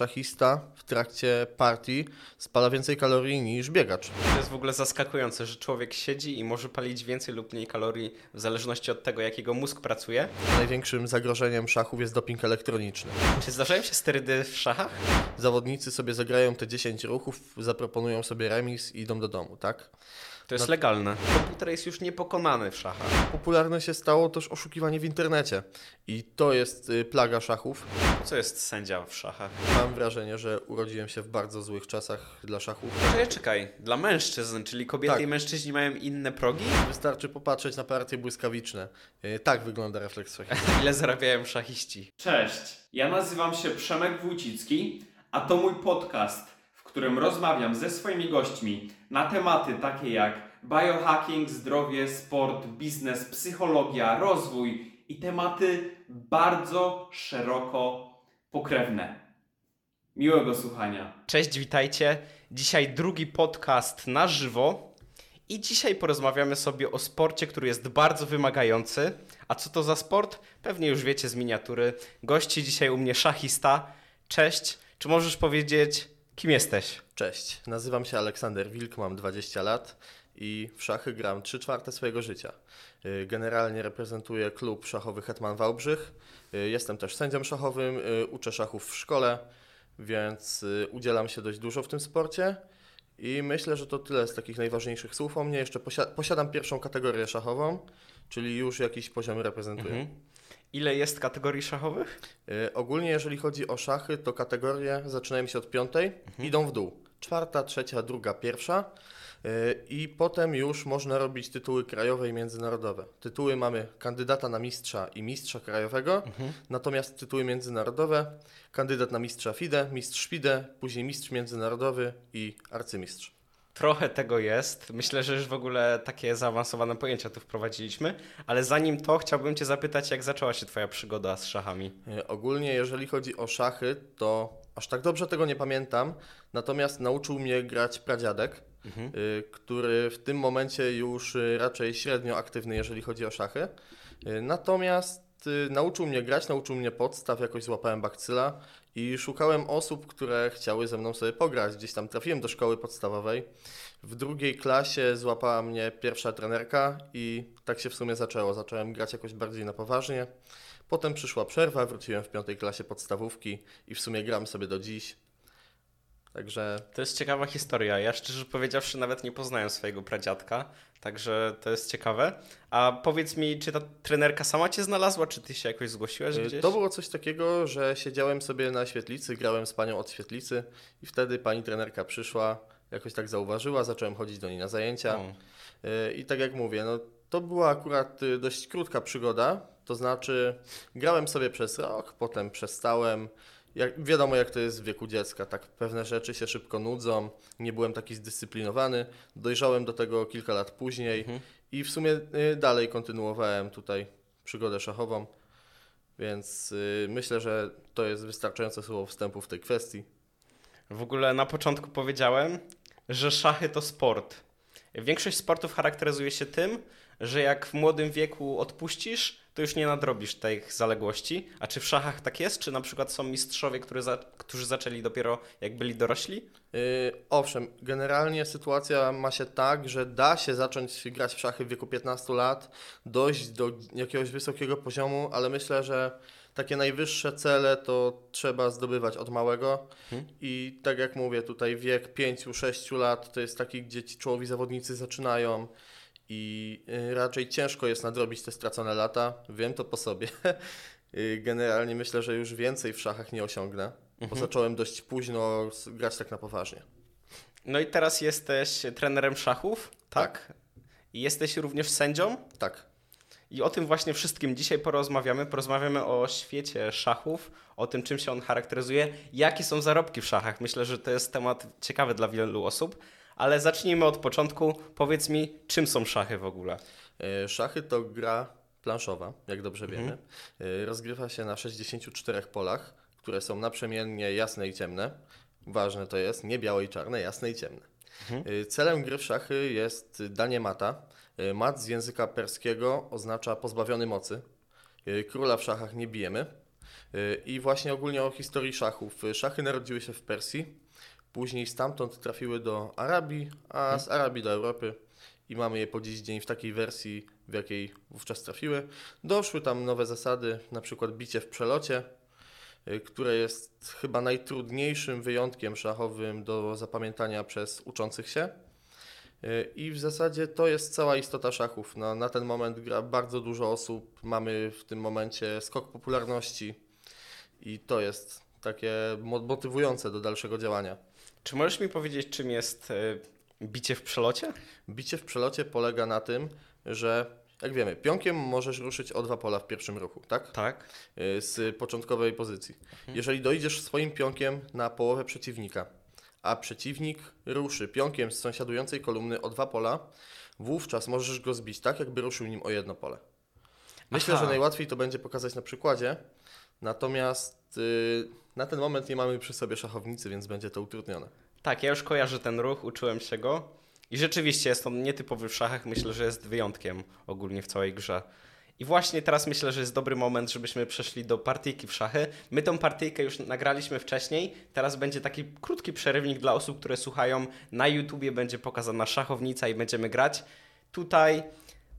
szachista w trakcie partii spala więcej kalorii niż biegacz. To jest w ogóle zaskakujące, że człowiek siedzi i może palić więcej lub mniej kalorii w zależności od tego, jak jego mózg pracuje. Największym zagrożeniem szachów jest doping elektroniczny. Czy zdarzają się sterydy w szachach? Zawodnicy sobie zagrają te 10 ruchów, zaproponują sobie remis i idą do domu, tak? To jest legalne. Komputer jest już niepokonany w szachach. Popularne się stało też oszukiwanie w internecie i to jest y, plaga szachów. Co jest sędzia w szachach? Mam wrażenie, że urodziłem się w bardzo złych czasach dla szachów. Czekaj, czekaj. Dla mężczyzn, czyli kobiety Tak. i mężczyźni mają inne progi? Wystarczy popatrzeć na partie błyskawiczne. Y, Tak wygląda refleks szachista. Ile zarabiają szachiści? Cześć, ja nazywam się Przemek Wójcicki, a to mój podcast, którym rozmawiam ze swoimi gośćmi na tematy takie jak biohacking, zdrowie, sport, biznes, psychologia, rozwój i tematy bardzo szeroko pokrewne. Miłego słuchania. Cześć, witajcie. Dzisiaj drugi podcast na żywo. I dzisiaj porozmawiamy sobie o sporcie, który jest bardzo wymagający. A co to za sport? Pewnie już wiecie z miniatury. Gości dzisiaj u mnie szachista. Cześć. Czy możesz powiedzieć, kim jesteś? Cześć, nazywam się Aleksander Wilk, mam 20 lat i w szachy gram 3 czwarte swojego życia. Y, Generalnie reprezentuję klub szachowy Hetman Wałbrzych. Y, Jestem też sędzią szachowym, y, uczę szachów w szkole, więc udzielam się dość dużo w tym sporcie. I myślę, że to tyle z takich najważniejszych słów o mnie. Jeszcze posia- posiadam pierwszą kategorię szachową, czyli już jakiś poziom reprezentuję. Mhm. Ile jest kategorii szachowych? Y, Ogólnie jeżeli chodzi o szachy, to kategorie zaczynają się od piątej, idą w dół. Czwarta, trzecia, druga, pierwsza. Y, I potem już można robić tytuły krajowe i międzynarodowe. Tytuły mamy kandydata na mistrza i mistrza krajowego, natomiast tytuły międzynarodowe kandydat na mistrza FIDE, mistrz FIDE, później mistrz międzynarodowy i arcymistrz. Trochę tego jest. Myślę, że już w ogóle takie zaawansowane pojęcia tu wprowadziliśmy. Ale zanim to, chciałbym Cię zapytać, jak zaczęła się Twoja przygoda z szachami? Y, Ogólnie, jeżeli chodzi o szachy, to aż tak dobrze tego nie pamiętam. Natomiast nauczył mnie grać pradziadek, y, który w tym momencie już y, raczej średnio aktywny, jeżeli chodzi o szachy. Natomiast nauczył mnie grać, nauczył mnie podstaw, jakoś złapałem bakcyla i szukałem osób, które chciały ze mną sobie pograć. Gdzieś tam trafiłem do szkoły podstawowej. W drugiej klasie złapała mnie pierwsza trenerka i tak się w sumie zaczęło. Zacząłem grać jakoś bardziej na poważnie. Potem przyszła przerwa, wróciłem w piątej klasie podstawówki i w sumie gram sobie do dziś. Także To jest ciekawa historia. Ja szczerze powiedziawszy nawet nie poznałem swojego pradziadka, także to jest ciekawe. A powiedz mi, czy ta trenerka sama cię znalazła, czy ty się jakoś zgłosiłeś y, gdzieś? to było coś takiego, że siedziałem sobie na świetlicy, grałem z panią od świetlicy i wtedy pani trenerka przyszła, jakoś tak zauważyła, zacząłem chodzić do niej na zajęcia. O. Y, I tak jak mówię, no, to była akurat y, dość krótka przygoda, to znaczy grałem sobie przez rok, potem przestałem. Jak, wiadomo, jak to jest w wieku dziecka, tak pewne rzeczy się szybko nudzą, nie byłem taki zdyscyplinowany, dojrzałem do tego kilka lat później i w sumie y, dalej kontynuowałem tutaj przygodę szachową, więc y, myślę, że to jest wystarczające słowo wstępu w tej kwestii. W ogóle na początku powiedziałem, że szachy to sport. Większość sportów charakteryzuje się tym, że jak w młodym wieku odpuścisz, to już nie nadrobisz tych zaległości. A czy w szachach tak jest? Czy na przykład są mistrzowie, którzy, za, którzy zaczęli dopiero jak byli dorośli? Yy, owszem, generalnie sytuacja ma się tak, że da się zacząć grać w szachy w wieku 15 lat, dojść do jakiegoś wysokiego poziomu, ale myślę, że takie najwyższe cele to trzeba zdobywać od małego. I tak jak mówię, tutaj wiek 5-6 lat to jest taki, gdzie ci czołowi zawodnicy zaczynają. I yy, raczej ciężko jest nadrobić te stracone lata. Wiem to po sobie. Yy, Generalnie myślę, że już więcej w szachach nie osiągnę, bo zacząłem dość późno grać tak na poważnie. No i teraz jesteś trenerem szachów, tak? I jesteś również sędzią. Tak. I o tym właśnie wszystkim dzisiaj porozmawiamy. Porozmawiamy o świecie szachów, o tym, czym się on charakteryzuje, jakie są zarobki w szachach. Myślę, że to jest temat ciekawy dla wielu osób. Ale zacznijmy od początku. Powiedz mi, czym są szachy w ogóle? E, Szachy to gra planszowa, jak dobrze wiemy. E, Rozgrywa się na 64 polach, które są naprzemiennie jasne i ciemne. Ważne to jest nie białe i czarne, jasne i ciemne. E, Celem gry w szachy jest danie mata. Mat z języka perskiego oznacza pozbawiony mocy. Króla w szachach nie bijemy. I właśnie ogólnie o historii szachów. Szachy narodziły się w Persji, później stamtąd trafiły do Arabii, a z Arabii do Europy i mamy je po dziś dzień w takiej wersji, w jakiej wówczas trafiły. Doszły tam nowe zasady, na przykład bicie w przelocie, y, które jest chyba najtrudniejszym wyjątkiem szachowym do zapamiętania przez uczących się. Y, I w zasadzie to jest cała istota szachów. Na, na ten moment gra bardzo dużo osób. Mamy w tym momencie skok popularności i to jest takie mo- motywujące do dalszego działania. Czy możesz mi powiedzieć, czym jest y, bicie w przelocie? Bicie w przelocie polega na tym, że jak wiemy, pionkiem możesz ruszyć o dwa pola w pierwszym ruchu, tak? Tak. Y, Z początkowej pozycji. Jeżeli dojdziesz swoim pionkiem na połowę przeciwnika, a przeciwnik ruszy pionkiem z sąsiadującej kolumny o dwa pola, wówczas możesz go zbić tak, jakby ruszył nim o jedno pole. Myślę, Aha. że najłatwiej to będzie pokazać na przykładzie, natomiast y, na ten moment nie mamy przy sobie szachownicy, więc będzie to utrudnione. Tak, ja już kojarzę ten ruch, uczyłem się go. I rzeczywiście jest on nietypowy w szachach. Myślę, że jest wyjątkiem ogólnie w całej grze. I właśnie teraz myślę, że jest dobry moment, żebyśmy przeszli do partyjki w szachy. My tą partyjkę już nagraliśmy wcześniej. Teraz będzie taki krótki przerywnik dla osób, które słuchają. Na YouTubie będzie pokazana szachownica i będziemy grać. Tutaj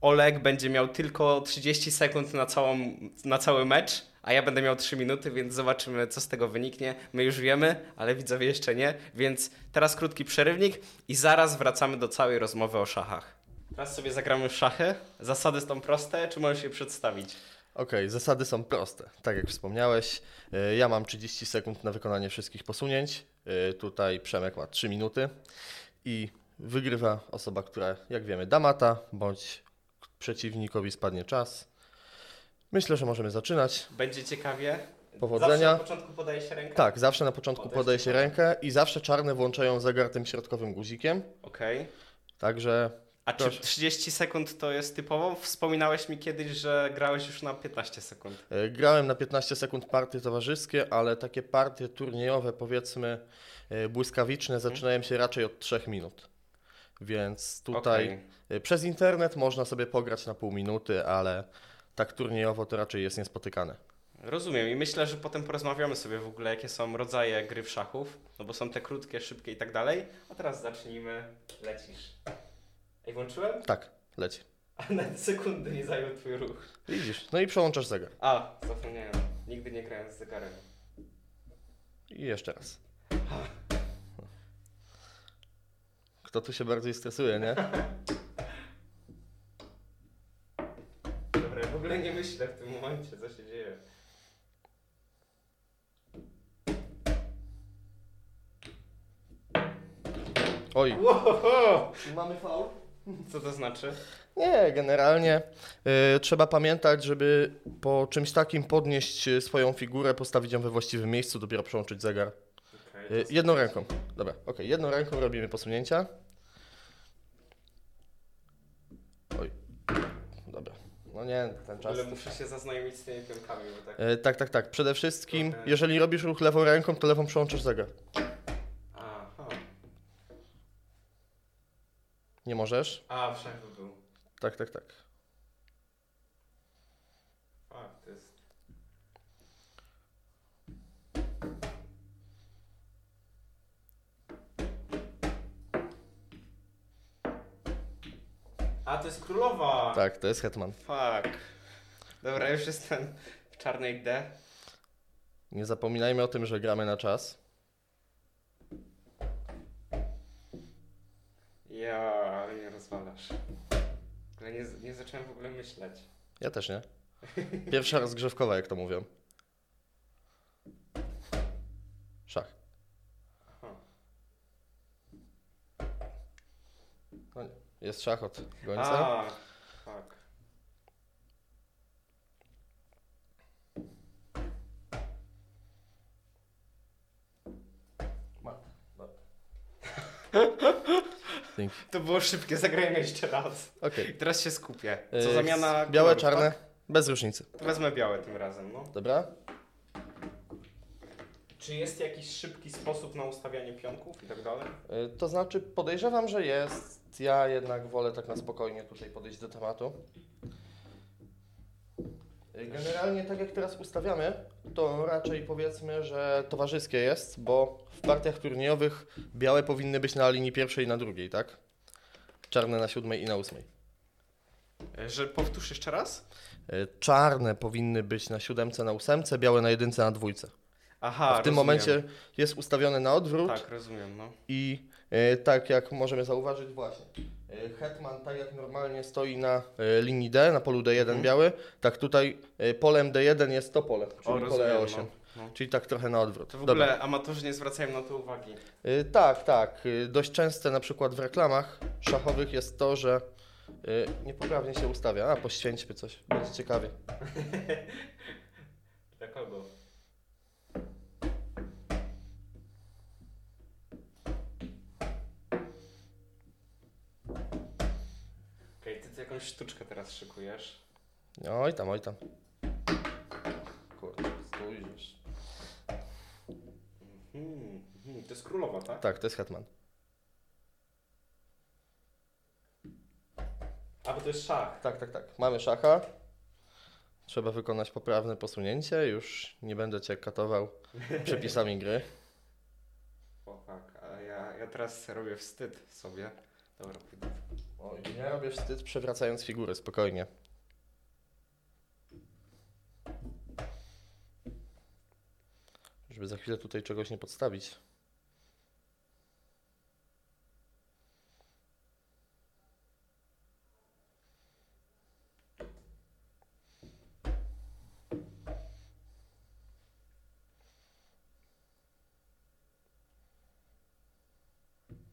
Oleg będzie miał tylko 30 sekund na, całą, na cały mecz, a ja będę miał 3 minuty, więc zobaczymy, co z tego wyniknie. My już wiemy, ale widzowie jeszcze nie, więc teraz krótki przerywnik i zaraz wracamy do całej rozmowy o szachach. Teraz sobie zagramy w szachy. Zasady są proste, czy możesz je przedstawić? Okej, zasady są proste. Tak jak wspomniałeś, y, ja mam 30 sekund na wykonanie wszystkich posunięć. y, Tutaj Przemek ma 3 minuty i wygrywa osoba, która, jak wiemy, da mata, bądź przeciwnikowi spadnie czas. Myślę, że możemy zaczynać. Będzie ciekawie. Powodzenia. Zawsze na początku podaje się rękę? Tak, zawsze na początku Podejście podaje się rękę i zawsze czarne włączają zegar tym środkowym guzikiem. Okej. Także A czy Proszę. 30 sekund to jest typowo? Wspominałeś mi kiedyś, że grałeś już na 15 sekund. e, grałem na 15 sekund partie towarzyskie, ale takie partie turniejowe, powiedzmy e, błyskawiczne, zaczynają się raczej od 3 minut. Więc tutaj Okej. E, przez internet można sobie pograć na pół minuty, ale tak turniejowo to raczej jest niespotykane. Rozumiem i myślę, że potem porozmawiamy sobie w ogóle, jakie są rodzaje gry w szachów, no bo są te krótkie, szybkie i tak dalej. A teraz zacznijmy. Lecisz. Ej, włączyłem? Tak, leci. A na sekundę nie zajął twój ruch. Widzisz, no i przełączasz zegar. A, zapomniałem. Nigdy nie grałem z zegarem. I jeszcze raz. Kto tu się bardziej stresuje, nie? Dobra, ja w ogóle nie myślę w tym momencie, co się dzieje. Oj, Wow! mamy faul? Co to znaczy? Nie, generalnie y, trzeba pamiętać, żeby po czymś takim podnieść y, swoją figurę, postawić ją we właściwym miejscu, dopiero przełączyć zegar. Okay, Y, jedną ręką. Dobra, okej, jedną ręką robimy posunięcia. Oj, dobra. No nie, ten czas. Ale muszę się zaznajomić z tymi pionkami, bo tak... Y, tak, tak, tak. Przede wszystkim, Okej. jeżeli robisz ruch lewą ręką, to lewą przełączasz zegar. Aha. Nie możesz? A, w szach by był. Tak, tak, tak. Fuck, to jest... A, to jest królowa! Tak, to jest hetman. Fuck. Dobra, już jestem w czarnej D. Nie zapominajmy o tym, że gramy na czas. Ja, nie rozwalasz. Ale nie, nie zacząłem w ogóle myśleć. Ja też nie. Pierwsza rozgrzewkowa, jak to mówią. Szach. Aha. No nie. Jest szach od gońca. A, fuck. Dzięki. To było szybkie, zagrajmy jeszcze raz. I teraz się skupię. Yy, Co zamiana Białe, kolorów, czarne, Tak? bez różnicy. To wezmę białe tym razem, no. Dobra? Czy jest jakiś szybki sposób na ustawianie pionków i tak dalej? Y, To znaczy, podejrzewam, że jest. Ja jednak wolę tak na spokojnie tutaj podejść do tematu. Generalnie tak jak teraz ustawiamy, to raczej powiedzmy, że towarzyskie jest, bo w partiach turniejowych białe powinny być na linii pierwszej i na drugiej, tak? Czarne na siódmej i na ósmej. E, Że powtórz jeszcze raz? E, Czarne powinny być na siódemce, na ósemce, białe na jedynce, na dwójce. Aha, A w tym rozumiem. momencie jest ustawione na odwrót Tak, rozumiem, no. i e, tak jak możemy zauważyć właśnie, e, Hetman tak jak normalnie stoi na e, linii D, na polu D1 Mhm. biały, tak tutaj e, polem D1 jest to pole, czyli O, pole rozumiem, E8. no. no. Czyli tak trochę na odwrót. To w Dobra. ogóle amatorzy nie zwracają na to uwagi. Y, Tak, tak. Y, Dość częste na przykład w reklamach szachowych jest to, że y, niepoprawnie się ustawia. A, poświęćmy coś, będzie ciekawie. Dla kogo? Jakąś sztuczkę teraz szykujesz. Oj tam, oj tam. Kurde, spójrz. Hmm, hmm, to jest królowa, tak? Tak, to jest hetman. A, bo to jest szach. Tak, tak, tak. Mamy szacha. Trzeba wykonać poprawne posunięcie. Już nie będę cię katował przepisami gry. O tak, a ja, ja teraz robię wstyd sobie. Dobra, pójdę. Oj, nie robię wstyd przewracając figury, spokojnie. Żeby za chwilę tutaj czegoś nie podstawić.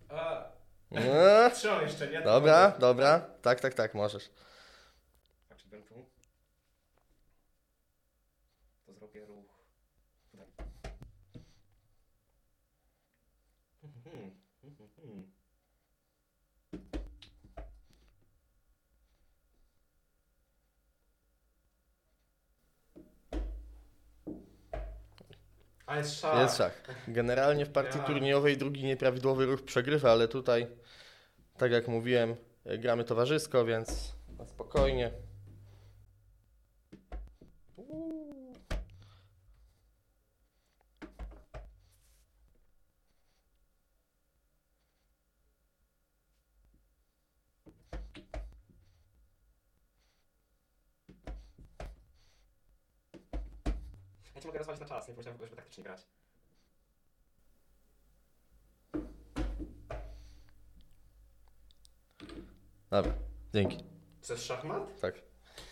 A, No, trzymam jeszcze, nie? Dobra, dobra. Tak, tak, tak, możesz. A czy bym tu? To zrobię ruch. A jest szach. Jest szach. Generalnie w partii Ja. turniejowej drugi nieprawidłowy ruch przegrywa, ale tutaj, tak jak mówiłem, e, gramy towarzysko, więc na spokojnie. Ja cię mogę rozwalić na czas, nie pomyślałem w ogóle, żeby taktycznie grać. Dobra, dzięki. Jest szachmat? Tak.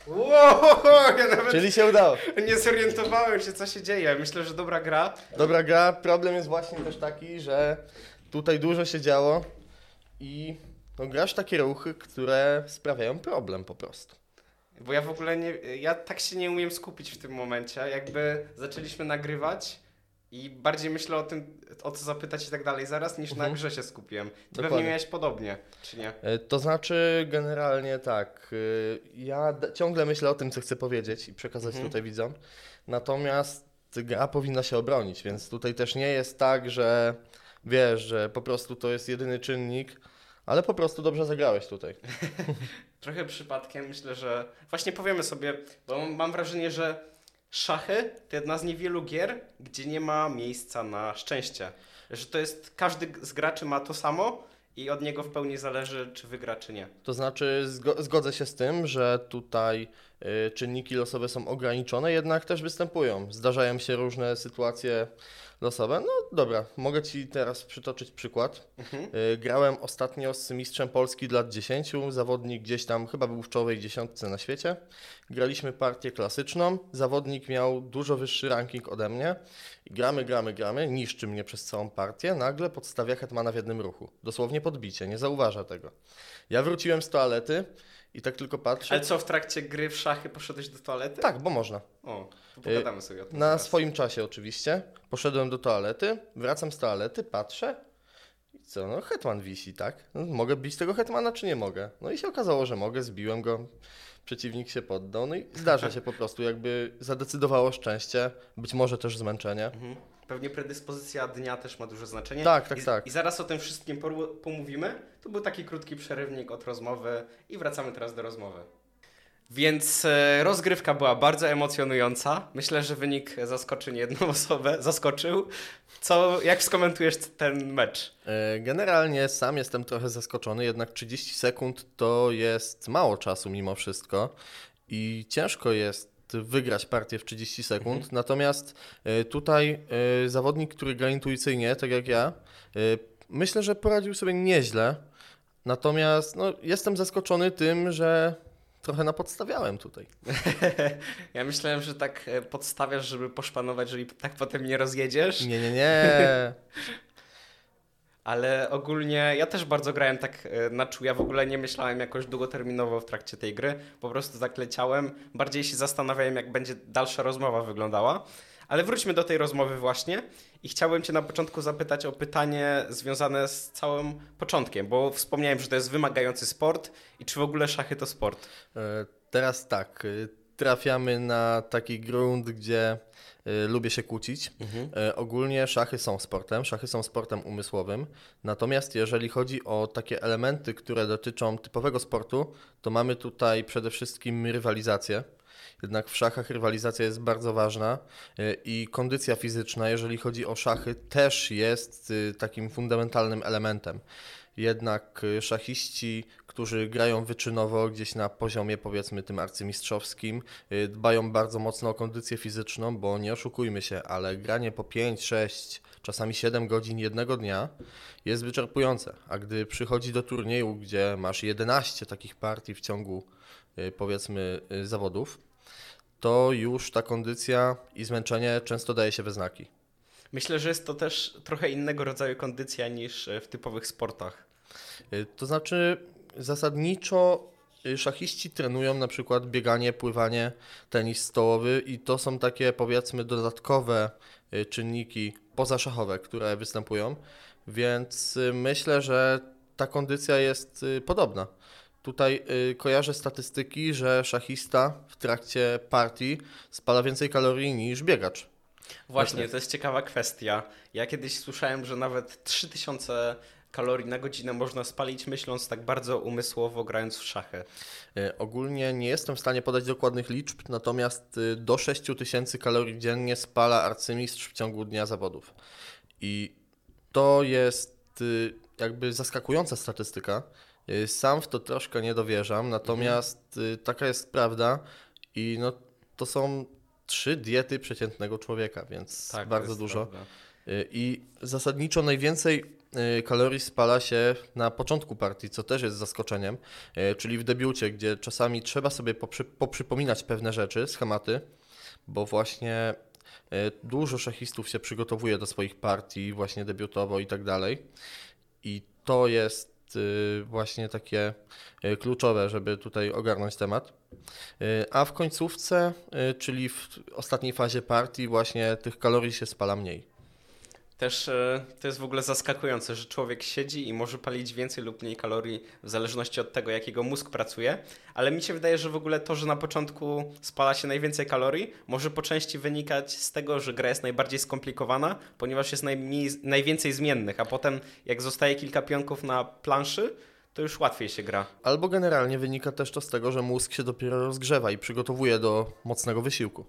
Wow, ja nawet Czyli się udało. nie zorientowałem się, co się dzieje. Myślę, że dobra gra. Dobra gra. Problem jest właśnie też taki, że tutaj dużo się działo i no, grasz takie ruchy, które sprawiają problem po prostu. Bo ja w ogóle nie. Ja tak się nie umiem skupić w tym momencie. Jakby zaczęliśmy nagrywać i bardziej myślę o tym, o co zapytać i tak dalej zaraz, niż na Mhm. grze się skupiłem. Ty Dokładnie. pewnie miałeś podobnie, czy nie? E, To znaczy, generalnie tak. y, Ja ciągle myślę o tym, co chcę powiedzieć i przekazać Mhm. tutaj widzom. Natomiast gra powinna się obronić, więc tutaj też nie jest tak, że wiesz, że po prostu to jest jedyny czynnik, ale po prostu dobrze zagrałeś tutaj. Trochę przypadkiem myślę, że. Właśnie powiemy sobie, bo mam wrażenie, że szachy to jedna z niewielu gier, gdzie nie ma miejsca na szczęście. Że to jest. Każdy z graczy ma to samo i od niego w pełni zależy, czy wygra, czy nie. To znaczy, zgo- zgodzę się z tym, że tutaj y, czynniki losowe są ograniczone, jednak też występują. Zdarzają się różne sytuacje losowe. No dobra, mogę Ci teraz przytoczyć przykład. Mhm. Y, grałem ostatnio z mistrzem Polski lat 10, zawodnik gdzieś tam chyba był w czołowej dziesiątce na świecie. Graliśmy partię klasyczną, zawodnik miał dużo wyższy ranking ode mnie. Gramy, gramy, gramy, niszczy mnie przez całą partię, nagle podstawia hetmana w jednym ruchu. Dosłownie podbicie, nie zauważa tego. Ja wróciłem z toalety i tak tylko patrzę. Ale co, w trakcie gry w szachy poszedłeś do toalety? Tak, bo można. O, pogadamy sobie o tym. Na swoim czasie oczywiście. Poszedłem do toalety, wracam z toalety, patrzę i co, no hetman wisi, tak? No, mogę bić tego hetmana, czy nie mogę? No i się okazało, że mogę, zbiłem go, przeciwnik się poddał, no i zdarza się po prostu, jakby zadecydowało szczęście, być może też zmęczenie. Mhm. Pewnie predyspozycja dnia też ma duże znaczenie. Tak, tak, I, tak. I zaraz o tym wszystkim pomówimy. To był taki krótki przerywnik od rozmowy i wracamy teraz do rozmowy. Więc e, rozgrywka była bardzo emocjonująca. Myślę, że wynik zaskoczy nie jedną osobę. Zaskoczył. Co, jak skomentujesz ten mecz? E, Generalnie sam jestem trochę zaskoczony, jednak 30 sekund to jest mało czasu mimo wszystko i ciężko jest wygrać partię w 30 sekund. Natomiast e, tutaj zawodnik, który gra intuicyjnie, tak jak ja, myślę, że poradził sobie nieźle. Natomiast no, jestem zaskoczony tym, że trochę napodstawiałem tutaj. ja myślałem, że tak e, podstawiasz, żeby poszpanować, jeżeli tak potem nie rozjedziesz. Nie, nie, nie. Ale ogólnie ja też bardzo grałem tak e, na czuł. Ja w ogóle nie myślałem jakoś długoterminowo w trakcie tej gry. Po prostu tak leciałem. Bardziej się zastanawiałem, jak będzie dalsza rozmowa wyglądała. Ale wróćmy do tej rozmowy właśnie i chciałbym Cię na początku zapytać o pytanie związane z całym początkiem, bo wspomniałem, że to jest wymagający sport i czy w ogóle szachy to sport? E, Teraz tak, e, trafiamy na taki grunt, gdzie e, lubię się kłócić. E, Ogólnie szachy są sportem, szachy są sportem umysłowym. Natomiast jeżeli chodzi o takie elementy, które dotyczą typowego sportu, to mamy tutaj przede wszystkim rywalizację. Jednak w szachach rywalizacja jest bardzo ważna e, i kondycja fizyczna, jeżeli chodzi o szachy, też jest y, takim fundamentalnym elementem. Jednak y, szachiści, którzy grają wyczynowo gdzieś na poziomie powiedzmy tym arcymistrzowskim, y, dbają bardzo mocno o kondycję fizyczną, bo nie oszukujmy się, ale granie po 5, 6, czasami 7 godzin jednego dnia jest wyczerpujące. A gdy przychodzi do turnieju, gdzie masz 11 takich partii w ciągu y, powiedzmy y, zawodów, to już ta kondycja i zmęczenie często daje się we znaki. Myślę, że jest to też trochę innego rodzaju kondycja niż e, w typowych sportach. Y, To znaczy, zasadniczo y, szachiści trenują na przykład bieganie, pływanie, tenis stołowy i to są takie powiedzmy dodatkowe y, czynniki pozaszachowe, które występują, więc myślę, że ta kondycja jest podobna. Tutaj y, kojarzę statystyki, że szachista w trakcie partii spala więcej kalorii niż biegacz. Właśnie, to jest ciekawa kwestia. Ja kiedyś słyszałem, że nawet 3000 kalorii na godzinę można spalić myśląc tak bardzo umysłowo, grając w szachy. Y, Ogólnie nie jestem w stanie podać dokładnych liczb, natomiast y, do 6000 kalorii dziennie spala arcymistrz w ciągu dnia zawodów. I to jest jakby zaskakująca statystyka. Y, Sam w to troszkę nie dowierzam, natomiast y, taka jest prawda i no, to są trzy diety przeciętnego człowieka, więc Tak, bardzo dużo. prawda. Y, I zasadniczo najwięcej kalorii spala się na początku partii, co też jest zaskoczeniem, czyli w debiucie, gdzie czasami trzeba sobie poprzy, poprzypominać pewne rzeczy, schematy, bo właśnie dużo szachistów się przygotowuje do swoich partii, właśnie debiutowo i tak dalej. I to jest właśnie takie y, kluczowe, żeby tutaj ogarnąć temat. Y, A w końcówce, y, czyli w ostatniej fazie partii, właśnie tych kalorii się spala mniej. Też e, to jest w ogóle zaskakujące, że człowiek siedzi i może palić więcej lub mniej kalorii w zależności od tego, jak jego mózg pracuje, ale mi się wydaje, że w ogóle to, że na początku spala się najwięcej kalorii, może po części wynikać z tego, że gra jest najbardziej skomplikowana, ponieważ jest najmniej, najwięcej zmiennych, a potem jak zostaje kilka pionków na planszy, to już łatwiej się gra. Albo generalnie wynika też to z tego, że mózg się dopiero rozgrzewa i przygotowuje do mocnego wysiłku.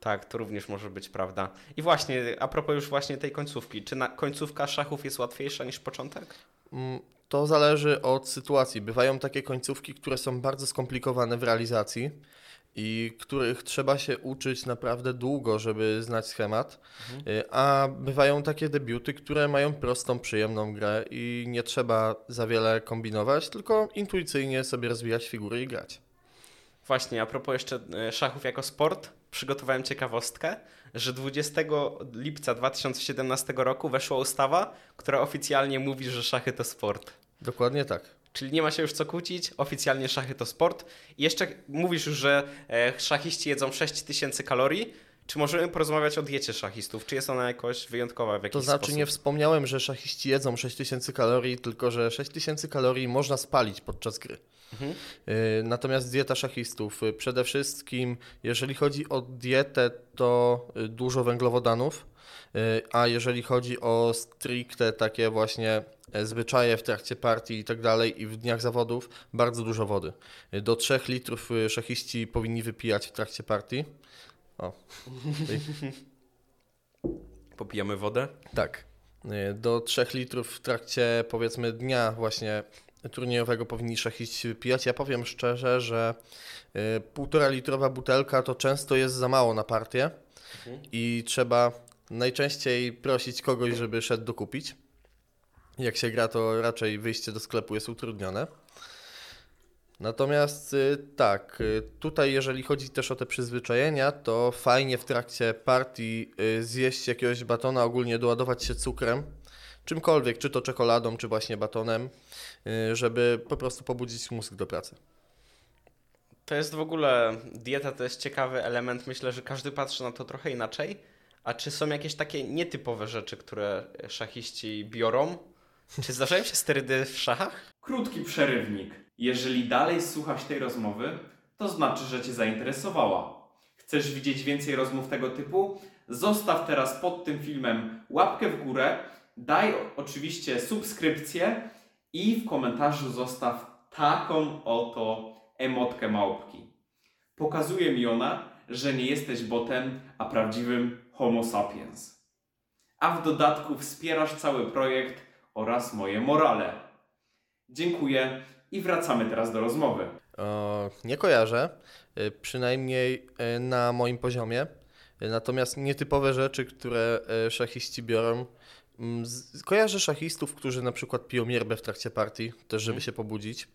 Tak, to również może być prawda. I właśnie, a propos już właśnie tej końcówki, czy końcówka szachów jest łatwiejsza niż początek? Mm, To zależy od sytuacji. Bywają takie końcówki, które są bardzo skomplikowane w realizacji i których trzeba się uczyć naprawdę długo, żeby znać schemat. Y, A bywają takie debiuty, które mają prostą, przyjemną grę i nie trzeba za wiele kombinować, tylko intuicyjnie sobie rozwijać figury i grać. Właśnie, a propos jeszcze e, szachów jako sport, przygotowałem ciekawostkę, że 20 lipca 2017 roku weszła ustawa, która oficjalnie mówi, że szachy to sport. Dokładnie tak. Czyli nie ma się już co kłócić, oficjalnie szachy to sport. I jeszcze mówisz już, że e, szachiści jedzą 6000 kalorii. Czy możemy porozmawiać o diecie szachistów? Czy jest ona jakoś wyjątkowa w jakiś To znaczy sposób? nie wspomniałem, że szachiści jedzą 6000 kalorii, tylko że 6000 kalorii można spalić podczas gry. Mhm. Y, Natomiast dieta szachistów, y, przede wszystkim jeżeli chodzi o dietę, to y, dużo węglowodanów, a jeżeli chodzi o stricte takie właśnie e, zwyczaje w trakcie partii i tak dalej i w dniach zawodów bardzo dużo wody. Do 3 litrów szachiści powinni wypijać w trakcie partii. O. Popijamy wodę. Tak. Do 3 litrów w trakcie powiedzmy dnia właśnie turniejowego powinni szachiści wypijać. Ja powiem szczerze, że e, półtora litrowa butelka to często jest za mało na partię i trzeba najczęściej prosić kogoś, żeby szedł dokupić. Jak się gra, to raczej wyjście do sklepu jest utrudnione. Natomiast y, tak, y, tutaj jeżeli chodzi też o te przyzwyczajenia, to fajnie w trakcie partii y, zjeść jakiegoś batona, ogólnie doładować się cukrem, czymkolwiek, czy to czekoladą, czy właśnie batonem, y, żeby po prostu pobudzić mózg do pracy. To jest w ogóle, dieta to jest ciekawy element, myślę, że każdy patrzy na to trochę inaczej. A czy są jakieś takie nietypowe rzeczy, które szachiści biorą? Czy zdarzają się sterydy w szachach? Krótki przerywnik. Jeżeli dalej słuchasz tej rozmowy, to znaczy, że Cię zainteresowała. Chcesz widzieć więcej rozmów tego typu? Zostaw teraz pod tym filmem łapkę w górę, daj oczywiście subskrypcję i w komentarzu zostaw taką oto emotkę małpki. Pokazuje mi ona, że nie jesteś botem, a prawdziwym Homo sapiens. A w dodatku wspierasz cały projekt oraz moje morale. Dziękuję i wracamy teraz do rozmowy. Nie kojarzę, y, przynajmniej y, na moim poziomie. Y, Natomiast nietypowe rzeczy, które szachiści biorą. Mm, Kojarzę szachistów, którzy na przykład piją yerbę w trakcie partii, też żeby się pobudzić.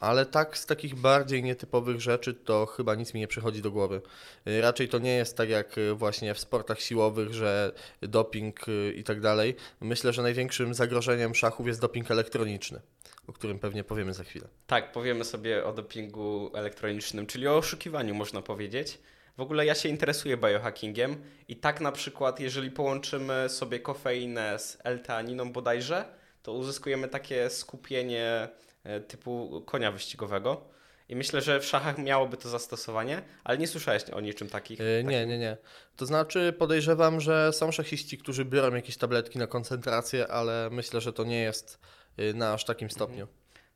Ale tak z takich bardziej nietypowych rzeczy to chyba nic mi nie przychodzi do głowy. Y, Raczej to nie jest tak jak y, właśnie w sportach siłowych, że doping y, i tak dalej. Myślę, że największym zagrożeniem szachów jest doping elektroniczny, o którym pewnie powiemy za chwilę. Tak, powiemy sobie o dopingu elektronicznym, czyli o oszukiwaniu, można powiedzieć. W ogóle ja się interesuję biohackingiem i tak na przykład, jeżeli połączymy sobie kofeinę z L-teaniną bodajże, to uzyskujemy takie skupienie e, typu konia wyścigowego. I myślę, że w szachach miałoby to zastosowanie, ale nie słyszałeś o niczym takich. E, Nie, nie, nie. To znaczy podejrzewam, że są szachiści, którzy biorą jakieś tabletki na koncentrację, ale myślę, że to nie jest y, na aż takim stopniu.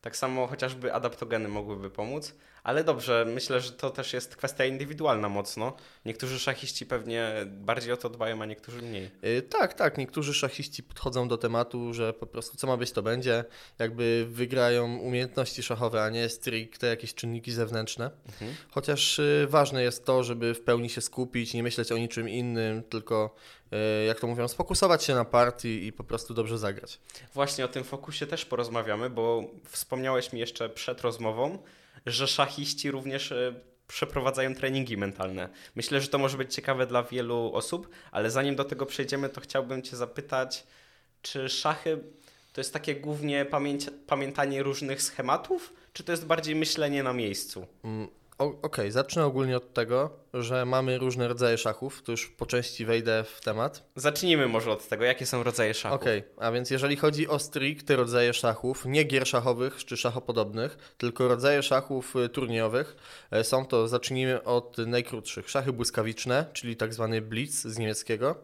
Tak samo chociażby adaptogeny mogłyby pomóc, ale dobrze, myślę, że to też jest kwestia indywidualna mocno. Niektórzy szachiści pewnie bardziej o to dbają, a niektórzy mniej. Y, Tak, tak. Niektórzy szachiści podchodzą do tematu, że po prostu co ma być, to będzie. Jakby wygrają umiejętności szachowe, a nie stricte jakieś czynniki zewnętrzne. Chociaż y, ważne jest to, żeby w pełni się skupić, nie myśleć o niczym innym, tylko jak to mówią, sfokusować się na partii i po prostu dobrze zagrać. Właśnie o tym fokusie też porozmawiamy, bo wspomniałeś mi jeszcze przed rozmową, że szachiści również e, przeprowadzają treningi mentalne. Myślę, że to może być ciekawe dla wielu osób, ale zanim do tego przejdziemy, to chciałbym Cię zapytać, czy szachy to jest takie głównie pamięć, pamiętanie różnych schematów, czy to jest bardziej myślenie na miejscu? Mm, Okej, zacznę ogólnie od tego, że mamy różne rodzaje szachów. To już po części wejdę w temat. Zacznijmy może od tego, jakie są rodzaje szachów. Okej, a więc jeżeli chodzi o stricte rodzaje szachów, nie gier szachowych czy szachopodobnych, tylko rodzaje szachów y, turniejowych, e, są to, zacznijmy od najkrótszych, szachy błyskawiczne, czyli tak zwany blitz z niemieckiego.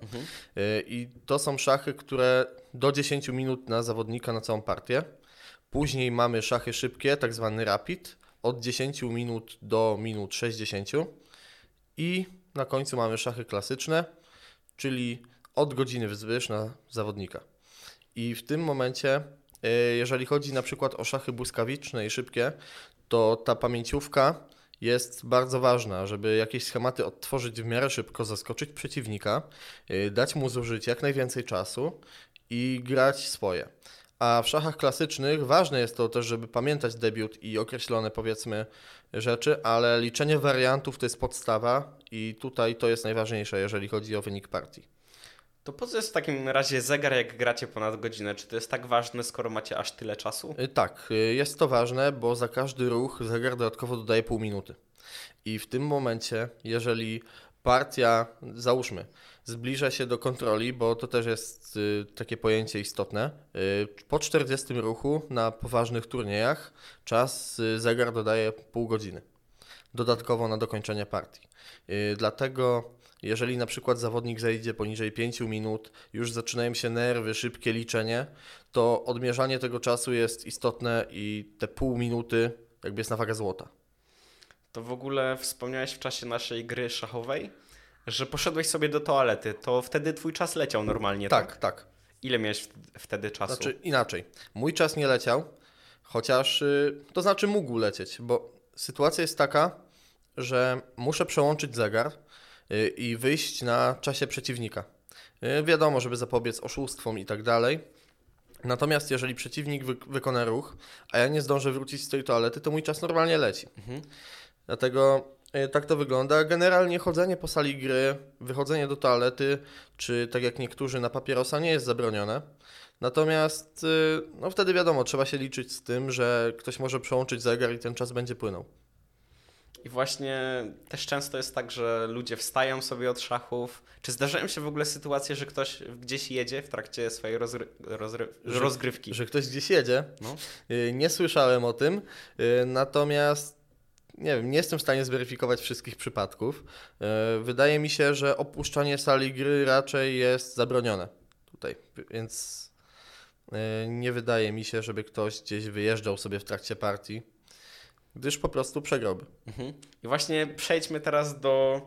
Y, I to są szachy, które do 10 minut na zawodnika na całą partię. Później mamy szachy szybkie, tak zwany rapid, od 10 minut do minut 60. I na końcu mamy szachy klasyczne, czyli od godziny wzwyż na zawodnika. I w tym momencie, e, jeżeli chodzi na przykład o szachy błyskawiczne i szybkie, to ta pamięciówka jest bardzo ważna, żeby jakieś schematy odtworzyć w miarę szybko, zaskoczyć przeciwnika, e, dać mu zużyć jak najwięcej czasu i grać swoje. A w szachach klasycznych ważne jest to też, żeby pamiętać debiut i określone powiedzmy rzeczy, ale liczenie wariantów to jest podstawa i tutaj to jest najważniejsze, jeżeli chodzi o wynik partii. To po co jest w takim razie zegar, jak gracie ponad godzinę? Czy to jest tak ważne, skoro macie aż tyle czasu? Y, Tak, y, jest to ważne, bo za każdy ruch zegar dodatkowo dodaje pół minuty. I w tym momencie, jeżeli partia, załóżmy, zbliża się do kontroli, bo to też jest y, takie pojęcie istotne, y, po 40 ruchu na poważnych turniejach czas y, zegar dodaje pół godziny dodatkowo na dokończenie partii. Dlatego Jeżeli na przykład zawodnik zejdzie poniżej 5 minut, już zaczynają się nerwy, szybkie liczenie, to odmierzanie tego czasu jest istotne i te pół minuty jakby jest na wagę złota. To w ogóle wspomniałeś w czasie naszej gry szachowej, że poszedłeś sobie do toalety, to wtedy twój czas leciał normalnie, tak? Tak, tak. Ile miałeś wtedy czasu? Znaczy inaczej. Mój czas nie leciał, chociaż y, to znaczy mógł lecieć, bo sytuacja jest taka, że muszę przełączyć zegar y, i wyjść na czasie przeciwnika. Y, wiadomo, żeby zapobiec oszustwom i tak dalej. Natomiast jeżeli przeciwnik wy wykona ruch, a ja nie zdążę wrócić z tej toalety, to mój czas normalnie leci. Mhm. Dlatego tak to wygląda. Generalnie chodzenie po sali gry, wychodzenie do toalety, czy tak jak niektórzy na papierosa nie jest zabronione. Natomiast y, no wtedy wiadomo, trzeba się liczyć z tym, że ktoś może przełączyć zegar i ten czas będzie płynął. I właśnie też często jest tak, że ludzie wstają sobie od szachów. Czy zdarzają się w ogóle sytuacje, że ktoś gdzieś jedzie w trakcie swojej rozry rozry Że- rozgrywki? Że ktoś gdzieś jedzie. No. Y, Nie słyszałem o tym, natomiast nie wiem, nie jestem w stanie zweryfikować wszystkich przypadków. Y, Wydaje mi się, że opuszczanie sali gry raczej jest zabronione tutaj, więc y, nie wydaje mi się, żeby ktoś gdzieś wyjeżdżał sobie w trakcie partii, gdyż po prostu przegrałby. Mhm. I właśnie przejdźmy teraz do,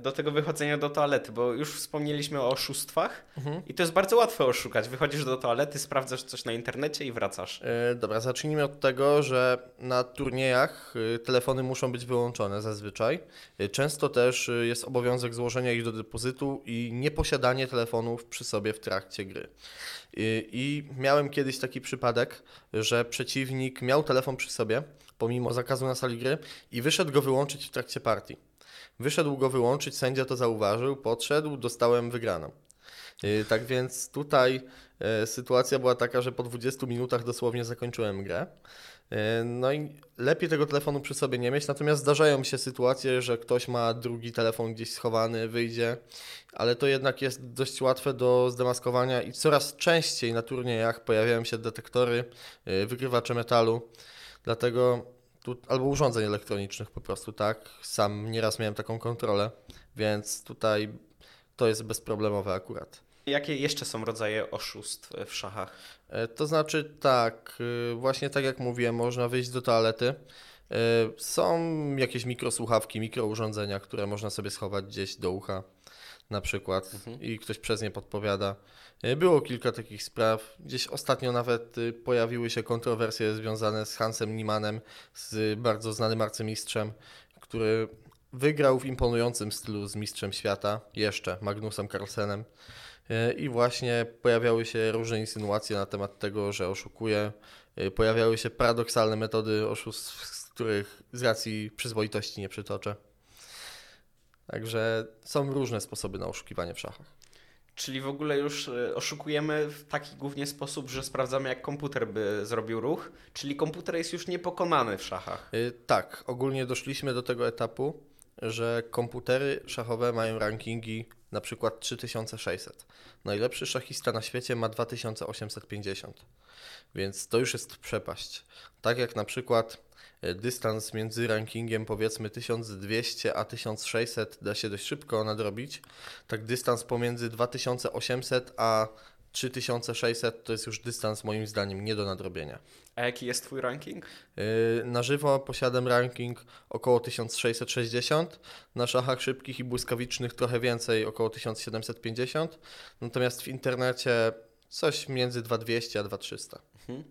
do tego wychodzenia do toalety, bo już wspomnieliśmy o oszustwach Mhm. i to jest bardzo łatwe oszukać. Wychodzisz do toalety, sprawdzasz coś na internecie i wracasz. E, Dobra, zacznijmy od tego, że na turniejach y, telefony muszą być wyłączone zazwyczaj. Y, Często też y, jest obowiązek złożenia ich do depozytu i nieposiadanie telefonów przy sobie w trakcie gry. Y, I miałem kiedyś taki przypadek, że przeciwnik miał telefon przy sobie, pomimo zakazu na sali gry, i wyszedł go wyłączyć w trakcie partii. Wyszedł go wyłączyć, sędzia to zauważył, podszedł, dostałem wygraną. Y, Tak więc tutaj e, sytuacja była taka, że po 20 minutach dosłownie zakończyłem grę. E, No i lepiej tego telefonu przy sobie nie mieć, natomiast zdarzają się sytuacje, że ktoś ma drugi telefon gdzieś schowany, wyjdzie, ale to jednak jest dość łatwe do zdemaskowania i coraz częściej na turniejach pojawiają się detektory, e, wykrywacze metalu, dlatego tu, albo urządzeń elektronicznych po prostu, tak? Sam nieraz miałem taką kontrolę, więc tutaj to jest bezproblemowe akurat. Jakie jeszcze są rodzaje oszustw w szachach? E, To znaczy tak, y, właśnie tak jak mówiłem, można wyjść do toalety. E, Są jakieś mikrosłuchawki, mikrourządzenia, które można sobie schować gdzieś do ucha na przykład i ktoś przez nie podpowiada. E, Było kilka takich spraw. Gdzieś ostatnio nawet y, pojawiły się kontrowersje związane z Hansem Niemanem, z bardzo znanym arcymistrzem, który wygrał w imponującym stylu z mistrzem świata, jeszcze Magnusem Carlsenem. E, I właśnie pojawiały się różne insynuacje na temat tego, że oszukuje. E, Pojawiały się paradoksalne metody oszustw, z których z racji przyzwoitości nie przytoczę. Także są różne sposoby na oszukiwanie w szachach. Czyli w ogóle już e, oszukujemy w taki głównie sposób, że sprawdzamy, jak komputer by zrobił ruch, czyli komputer jest już niepokonany w szachach. Y, Tak, ogólnie doszliśmy do tego etapu, że komputery szachowe mają rankingi na przykład 3600. Najlepszy szachista na świecie ma 2850, więc to już jest przepaść. Tak jak na przykład dystans między rankingiem powiedzmy 1200 a 1600 da się dość szybko nadrobić, tak dystans pomiędzy 2800 a 3600 to jest już dystans moim zdaniem nie do nadrobienia. A jaki jest twój ranking? Yy, Na żywo posiadam ranking około 1660, na szachach szybkich i błyskawicznych trochę więcej, około 1750, natomiast w internecie coś między 2200 a 2300. Mhm.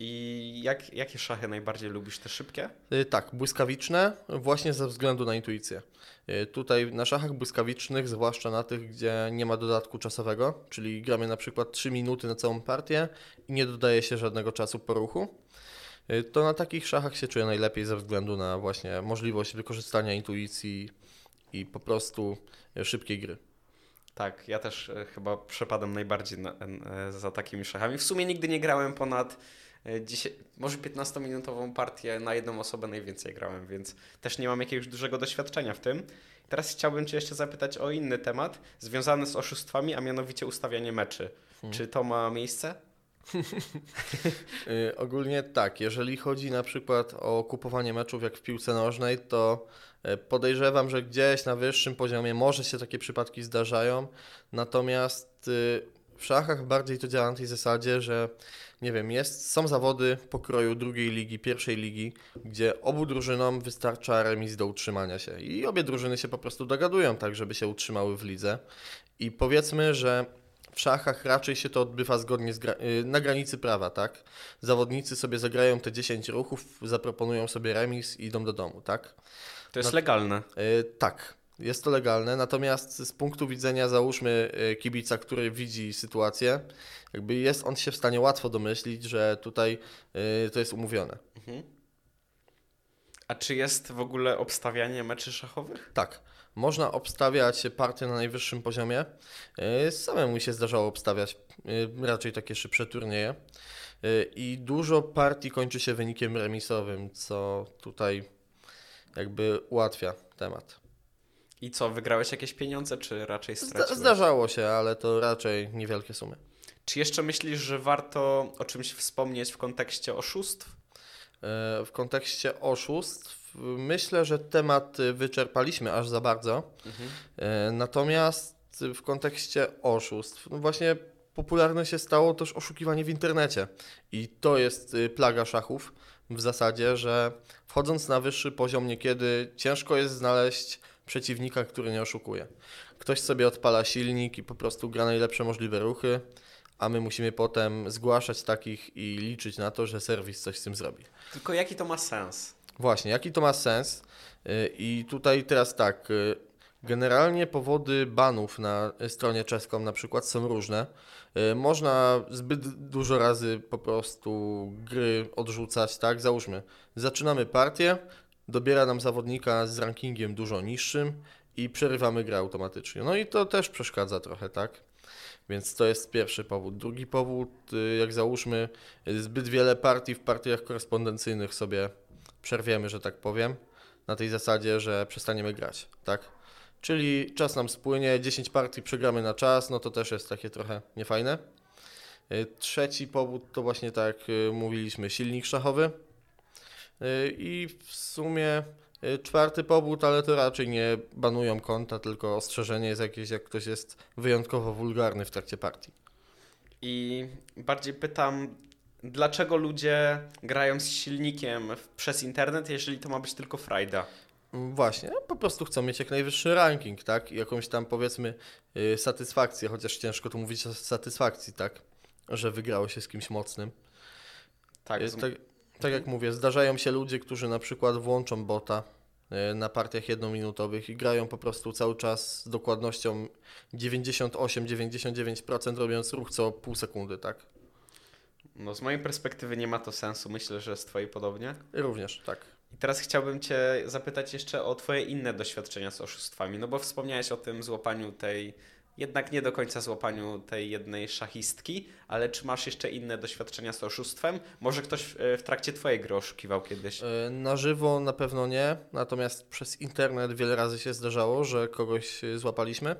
I jak, jakie szachy najbardziej lubisz? Te szybkie? Yy, Tak, błyskawiczne właśnie ze względu na intuicję. Yy, Tutaj na szachach błyskawicznych, zwłaszcza na tych, gdzie nie ma dodatku czasowego, czyli gramy na przykład 3 minuty na całą partię i nie dodaje się żadnego czasu po ruchu, yy, to na takich szachach się czuję najlepiej ze względu na właśnie możliwość wykorzystania intuicji i po prostu szybkiej gry. Tak, ja też chyba przepadam najbardziej na, e, za takimi szachami. W sumie nigdy nie grałem ponad 10, może 15-minutową partię na jedną osobę najwięcej grałem, więc też nie mam jakiegoś dużego doświadczenia w tym. Teraz chciałbym Cię jeszcze zapytać o inny temat związany z oszustwami, a mianowicie ustawianie meczy. Czy to ma miejsce? Y, Ogólnie tak, jeżeli chodzi na przykład o kupowanie meczów jak w piłce nożnej, to e, podejrzewam, że gdzieś na wyższym poziomie może się takie przypadki zdarzają, natomiast y, w szachach bardziej to działa na tej zasadzie, że nie wiem, jest, są zawody pokroju drugiej ligi, pierwszej ligi, gdzie obu drużynom wystarcza remis do utrzymania się i obie drużyny się po prostu dogadują tak, żeby się utrzymały w lidze i powiedzmy, że w szachach raczej się to odbywa zgodnie z gra- y, na granicy prawa, tak? Zawodnicy sobie zagrają te 10 ruchów, zaproponują sobie remis i idą do domu, tak? To jest No- legalne. Y, tak, jest to legalne, natomiast z punktu widzenia załóżmy y, kibica, który widzi sytuację, jakby jest on się w stanie łatwo domyślić, że tutaj y, to jest umówione. A czy jest w ogóle obstawianie meczy szachowych? Tak, można obstawiać partie na najwyższym poziomie. Y, Samemu mi się zdarzało obstawiać raczej takie szybsze turnieje. I dużo partii kończy się wynikiem remisowym, co tutaj jakby ułatwia temat. I co, wygrałeś jakieś pieniądze, czy raczej straciłeś? zdarzało się, ale to raczej niewielkie sumy. Czy jeszcze myślisz, że warto o czymś wspomnieć w kontekście oszustw? E, W kontekście oszustw myślę, że temat wyczerpaliśmy aż za bardzo. E, Natomiast w kontekście oszustw, no właśnie popularne się stało też oszukiwanie w internecie. I to jest y, plaga szachów w zasadzie, że wchodząc na wyższy poziom niekiedy ciężko jest znaleźć przeciwnika, który nie oszukuje. Ktoś sobie odpala silnik i po prostu gra najlepsze możliwe ruchy, a my musimy potem zgłaszać takich i liczyć na to, że serwis coś z tym zrobi. Tylko jaki to ma sens? Właśnie, jaki to ma sens? Y, I tutaj teraz tak. y, Generalnie powody banów na stronie czeską na przykład są różne. Y, Można zbyt dużo razy po prostu gry odrzucać, tak? Załóżmy, zaczynamy partię, dobiera nam zawodnika z rankingiem dużo niższym i przerywamy grę automatycznie. No i to też przeszkadza trochę, tak? Więc to jest pierwszy powód. Drugi powód, y, jak załóżmy, zbyt wiele partii w partiach korespondencyjnych sobie przerwiemy, że tak powiem, na tej zasadzie, że przestaniemy grać, tak? Czyli czas nam spłynie, 10 partii przegramy na czas, no to też jest takie trochę niefajne. Y, Trzeci powód to właśnie tak y, mówiliśmy, silnik szachowy. Y, I w sumie y, czwarty powód, ale to raczej nie banują konta, tylko ostrzeżenie jest jakieś, jak ktoś jest wyjątkowo wulgarny w trakcie partii. I bardziej pytam, dlaczego ludzie grają z silnikiem przez internet, jeżeli to ma być tylko frajda? Mm, Właśnie, po prostu chcą mieć jak najwyższy ranking, tak? I jakąś tam powiedzmy y, satysfakcję, chociaż ciężko tu mówić o satysfakcji, tak? Że wygrało się z kimś mocnym. Tak, tak, tak jak mówię, zdarzają się ludzie, którzy na przykład włączą bota y, na partiach jednominutowych i grają po prostu cały czas z dokładnością 98-99% robiąc ruch co pół sekundy, tak? no z mojej perspektywy nie ma to sensu, myślę, że z twojej podobnie. Również, tak. I teraz chciałbym Cię zapytać jeszcze o Twoje inne doświadczenia z oszustwami, no bo wspomniałeś o tym złapaniu tej, jednak nie do końca złapaniu tej jednej szachistki, ale czy masz jeszcze inne doświadczenia z oszustwem? Może ktoś e, w trakcie Twojej gry oszukiwał kiedyś? Y, Na żywo na pewno nie, natomiast przez internet wiele razy się zdarzało, że kogoś y, złapaliśmy.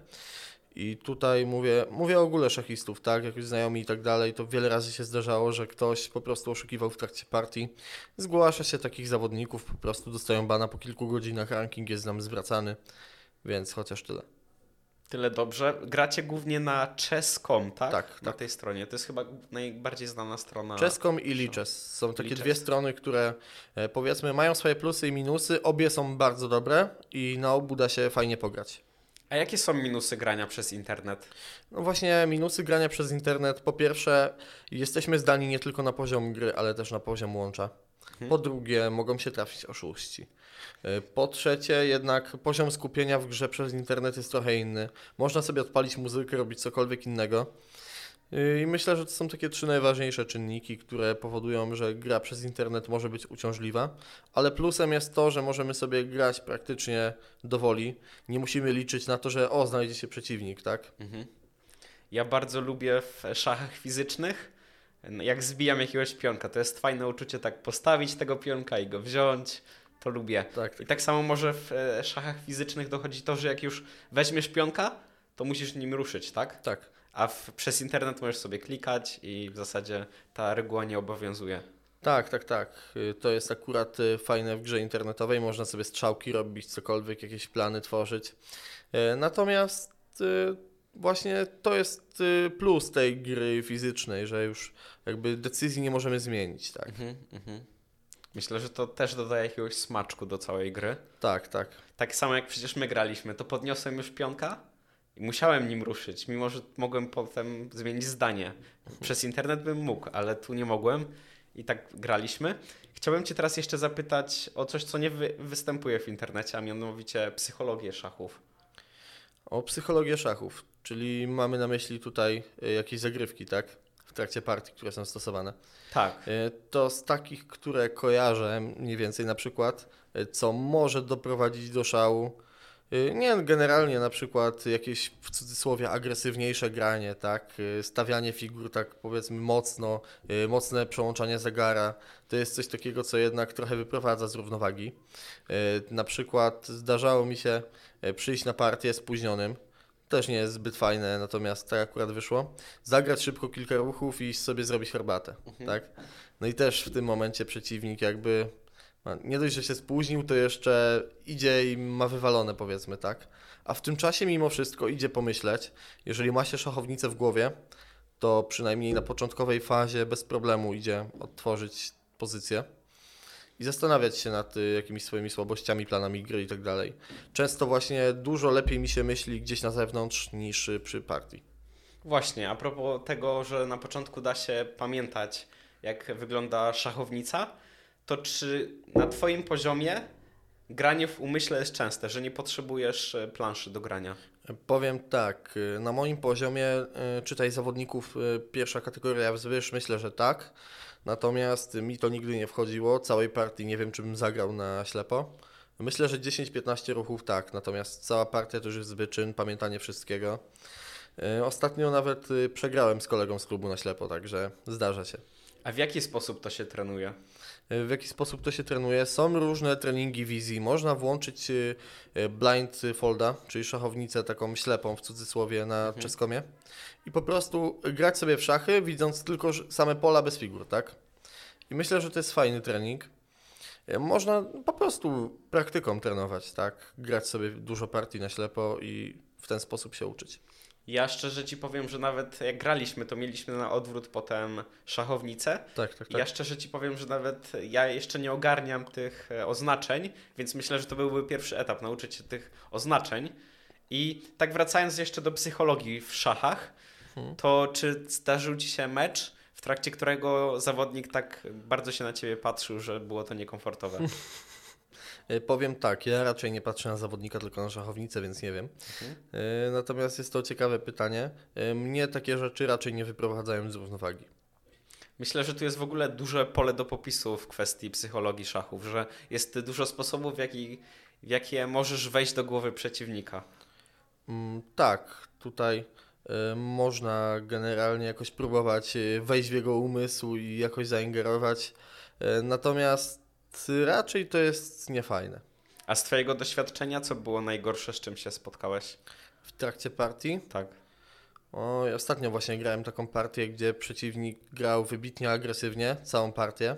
I tutaj mówię, mówię o ogóle szachistów, tak, jak już znajomi i tak dalej, to wiele razy się zdarzało, że ktoś po prostu oszukiwał w trakcie partii. Zgłasza się takich zawodników, po prostu dostają bana po kilku godzinach, ranking jest nam zwracany, więc chociaż tyle. Tyle dobrze. Gracie głównie na chess.com, tak? Tak, Na tak. tej stronie. To jest chyba najbardziej znana strona. Czeskom i Lichess są takie Lichess. dwie strony, które e, powiedzmy mają swoje plusy i minusy, obie są bardzo dobre i na obu da się fajnie pograć. A jakie są minusy grania przez internet? No właśnie, minusy grania przez internet. Po pierwsze, jesteśmy zdani nie tylko na poziom gry, ale też na poziom łącza. Po drugie, mogą się trafić oszuści. Y, Po trzecie, jednak poziom skupienia w grze przez internet jest trochę inny. Można sobie odpalić muzykę, robić cokolwiek innego. Y, I myślę, że to są takie trzy najważniejsze czynniki, które powodują, że gra przez internet może być uciążliwa, ale plusem jest to, że możemy sobie grać praktycznie do woli. Nie musimy liczyć na to, że o, znajdzie się przeciwnik, tak? Mhm. Ja bardzo lubię w szachach fizycznych, jak zbijam jakiegoś pionka. To jest fajne uczucie tak postawić tego pionka i go wziąć. To lubię. Tak, I tak samo może w e, szachach fizycznych dochodzi to, że jak już weźmiesz pionka, to musisz nim ruszyć, tak? tak. a w, przez internet możesz sobie klikać i w zasadzie ta reguła nie obowiązuje. Tak, tak, tak. Y, To jest akurat y, fajne w grze internetowej. Można sobie strzałki robić, cokolwiek, jakieś plany tworzyć. Y, Natomiast właśnie to jest plus tej gry fizycznej, że już jakby decyzji nie możemy zmienić, tak. Mhm, mhm. Myślę, że to też dodaje jakiegoś smaczku do całej gry. Tak, tak. Tak samo jak przecież my graliśmy, to podniosłem już pionka i musiałem nim ruszyć, mimo że mogłem potem zmienić zdanie. Przez internet bym mógł, ale tu nie mogłem i tak graliśmy. Chciałbym Cię teraz jeszcze zapytać o coś, co nie wy występuje w internecie, a mianowicie psychologię szachów. O psychologię szachów, czyli mamy na myśli tutaj y, jakieś zagrywki, tak? W trakcie partii, które są stosowane. Tak. Y, To z takich, które kojarzę mniej więcej na przykład, y, co może doprowadzić do szału. y, Nie, generalnie na przykład jakieś w cudzysłowie agresywniejsze granie, tak? Stawianie figur tak powiedzmy mocno, mocne przełączanie zegara. To jest coś takiego, co jednak trochę wyprowadza z równowagi. Na przykład zdarzało mi się przyjść na partię spóźnionym. Też nie jest zbyt fajne, natomiast tak akurat wyszło. Zagrać szybko kilka ruchów i sobie zrobić herbatę, tak? No i też w tym momencie przeciwnik jakby ma- nie dość, że się spóźnił, to jeszcze idzie i ma wywalone powiedzmy, tak? A w tym czasie mimo wszystko idzie pomyśleć, jeżeli ma się szachownicę w głowie, to przynajmniej na początkowej fazie bez problemu idzie odtworzyć pozycję i zastanawiać się nad y, jakimiś swoimi słabościami, planami gry i tak dalej. Często właśnie dużo lepiej mi się myśli gdzieś na zewnątrz niż y, przy partii. Właśnie, a propos tego, że na początku da się pamiętać, jak wygląda szachownica, to czy na Twoim poziomie granie w umyśle jest częste, że nie potrzebujesz e, planszy do grania? Powiem tak, y, na moim poziomie, y, czytaj zawodników y, pierwsza kategoria wzwyż, myślę, że tak. Natomiast mi to nigdy nie wchodziło. Całej partii nie wiem, czy bym zagrał na ślepo. Myślę, że 10-15 ruchów tak, natomiast cała partia to już jest wyczyn, pamiętanie wszystkiego. Y, Ostatnio nawet y, przegrałem z kolegą z klubu na ślepo, także zdarza się. A w jaki sposób to się trenuje? Y, W jaki sposób to się trenuje? Są różne treningi wizji. Można włączyć y, y, blindfolda, czyli szachownicę taką ślepą w cudzysłowie na czeskomie i po prostu grać sobie w szachy, widząc tylko same pola bez figur, tak? I myślę, że to jest fajny trening. Można po prostu praktyką trenować, tak? Grać sobie dużo partii na ślepo i w ten sposób się uczyć. Ja szczerze Ci powiem, że nawet jak graliśmy, to mieliśmy na odwrót potem szachownicę. Tak, tak, tak. Ja szczerze Ci powiem, że nawet ja jeszcze nie ogarniam tych e, oznaczeń, więc myślę, że to byłby pierwszy etap, nauczyć się tych oznaczeń. I tak wracając jeszcze do psychologii w szachach, Mhm. to czy zdarzył Ci się mecz, w trakcie którego zawodnik tak bardzo się na Ciebie patrzył, że było to niekomfortowe? Y, Powiem tak, ja raczej nie patrzę na zawodnika, tylko na szachownicę, więc nie wiem. Mhm. Y, Natomiast jest to ciekawe pytanie. Y, Mnie takie rzeczy raczej nie wyprowadzają z równowagi. Myślę, że tu jest w ogóle duże pole do popisu w kwestii psychologii szachów, że jest dużo sposobów, w, jaki, w jakie możesz wejść do głowy przeciwnika. Mm, Tak, tutaj y, można generalnie jakoś próbować wejść w jego umysł i jakoś zaingerować. Y, Natomiast raczej to jest niefajne. A z Twojego doświadczenia, co było najgorsze, z czym się spotkałeś? W trakcie partii, Tak. o, ja ostatnio właśnie grałem taką partię, gdzie przeciwnik grał wybitnie agresywnie, całą partię.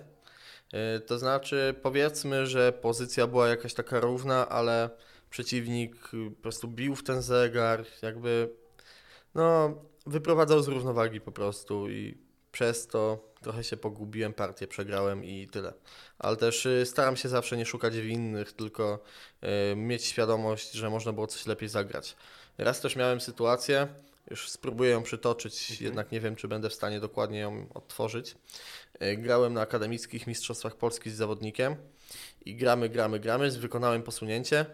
Y, To znaczy, powiedzmy, że pozycja była jakaś taka równa, ale przeciwnik y, po prostu bił w ten zegar, jakby no, wyprowadzał z równowagi po prostu i przez to trochę się pogubiłem, partię przegrałem i tyle. Ale też y, staram się zawsze nie szukać winnych, tylko y, mieć świadomość, że można było coś lepiej zagrać. Raz też miałem sytuację, już spróbuję ją przytoczyć, jednak nie wiem, czy będę w stanie dokładnie ją odtworzyć. Y, Grałem na akademickich mistrzostwach Polski z zawodnikiem i gramy, gramy, gramy, wykonałem posunięcie.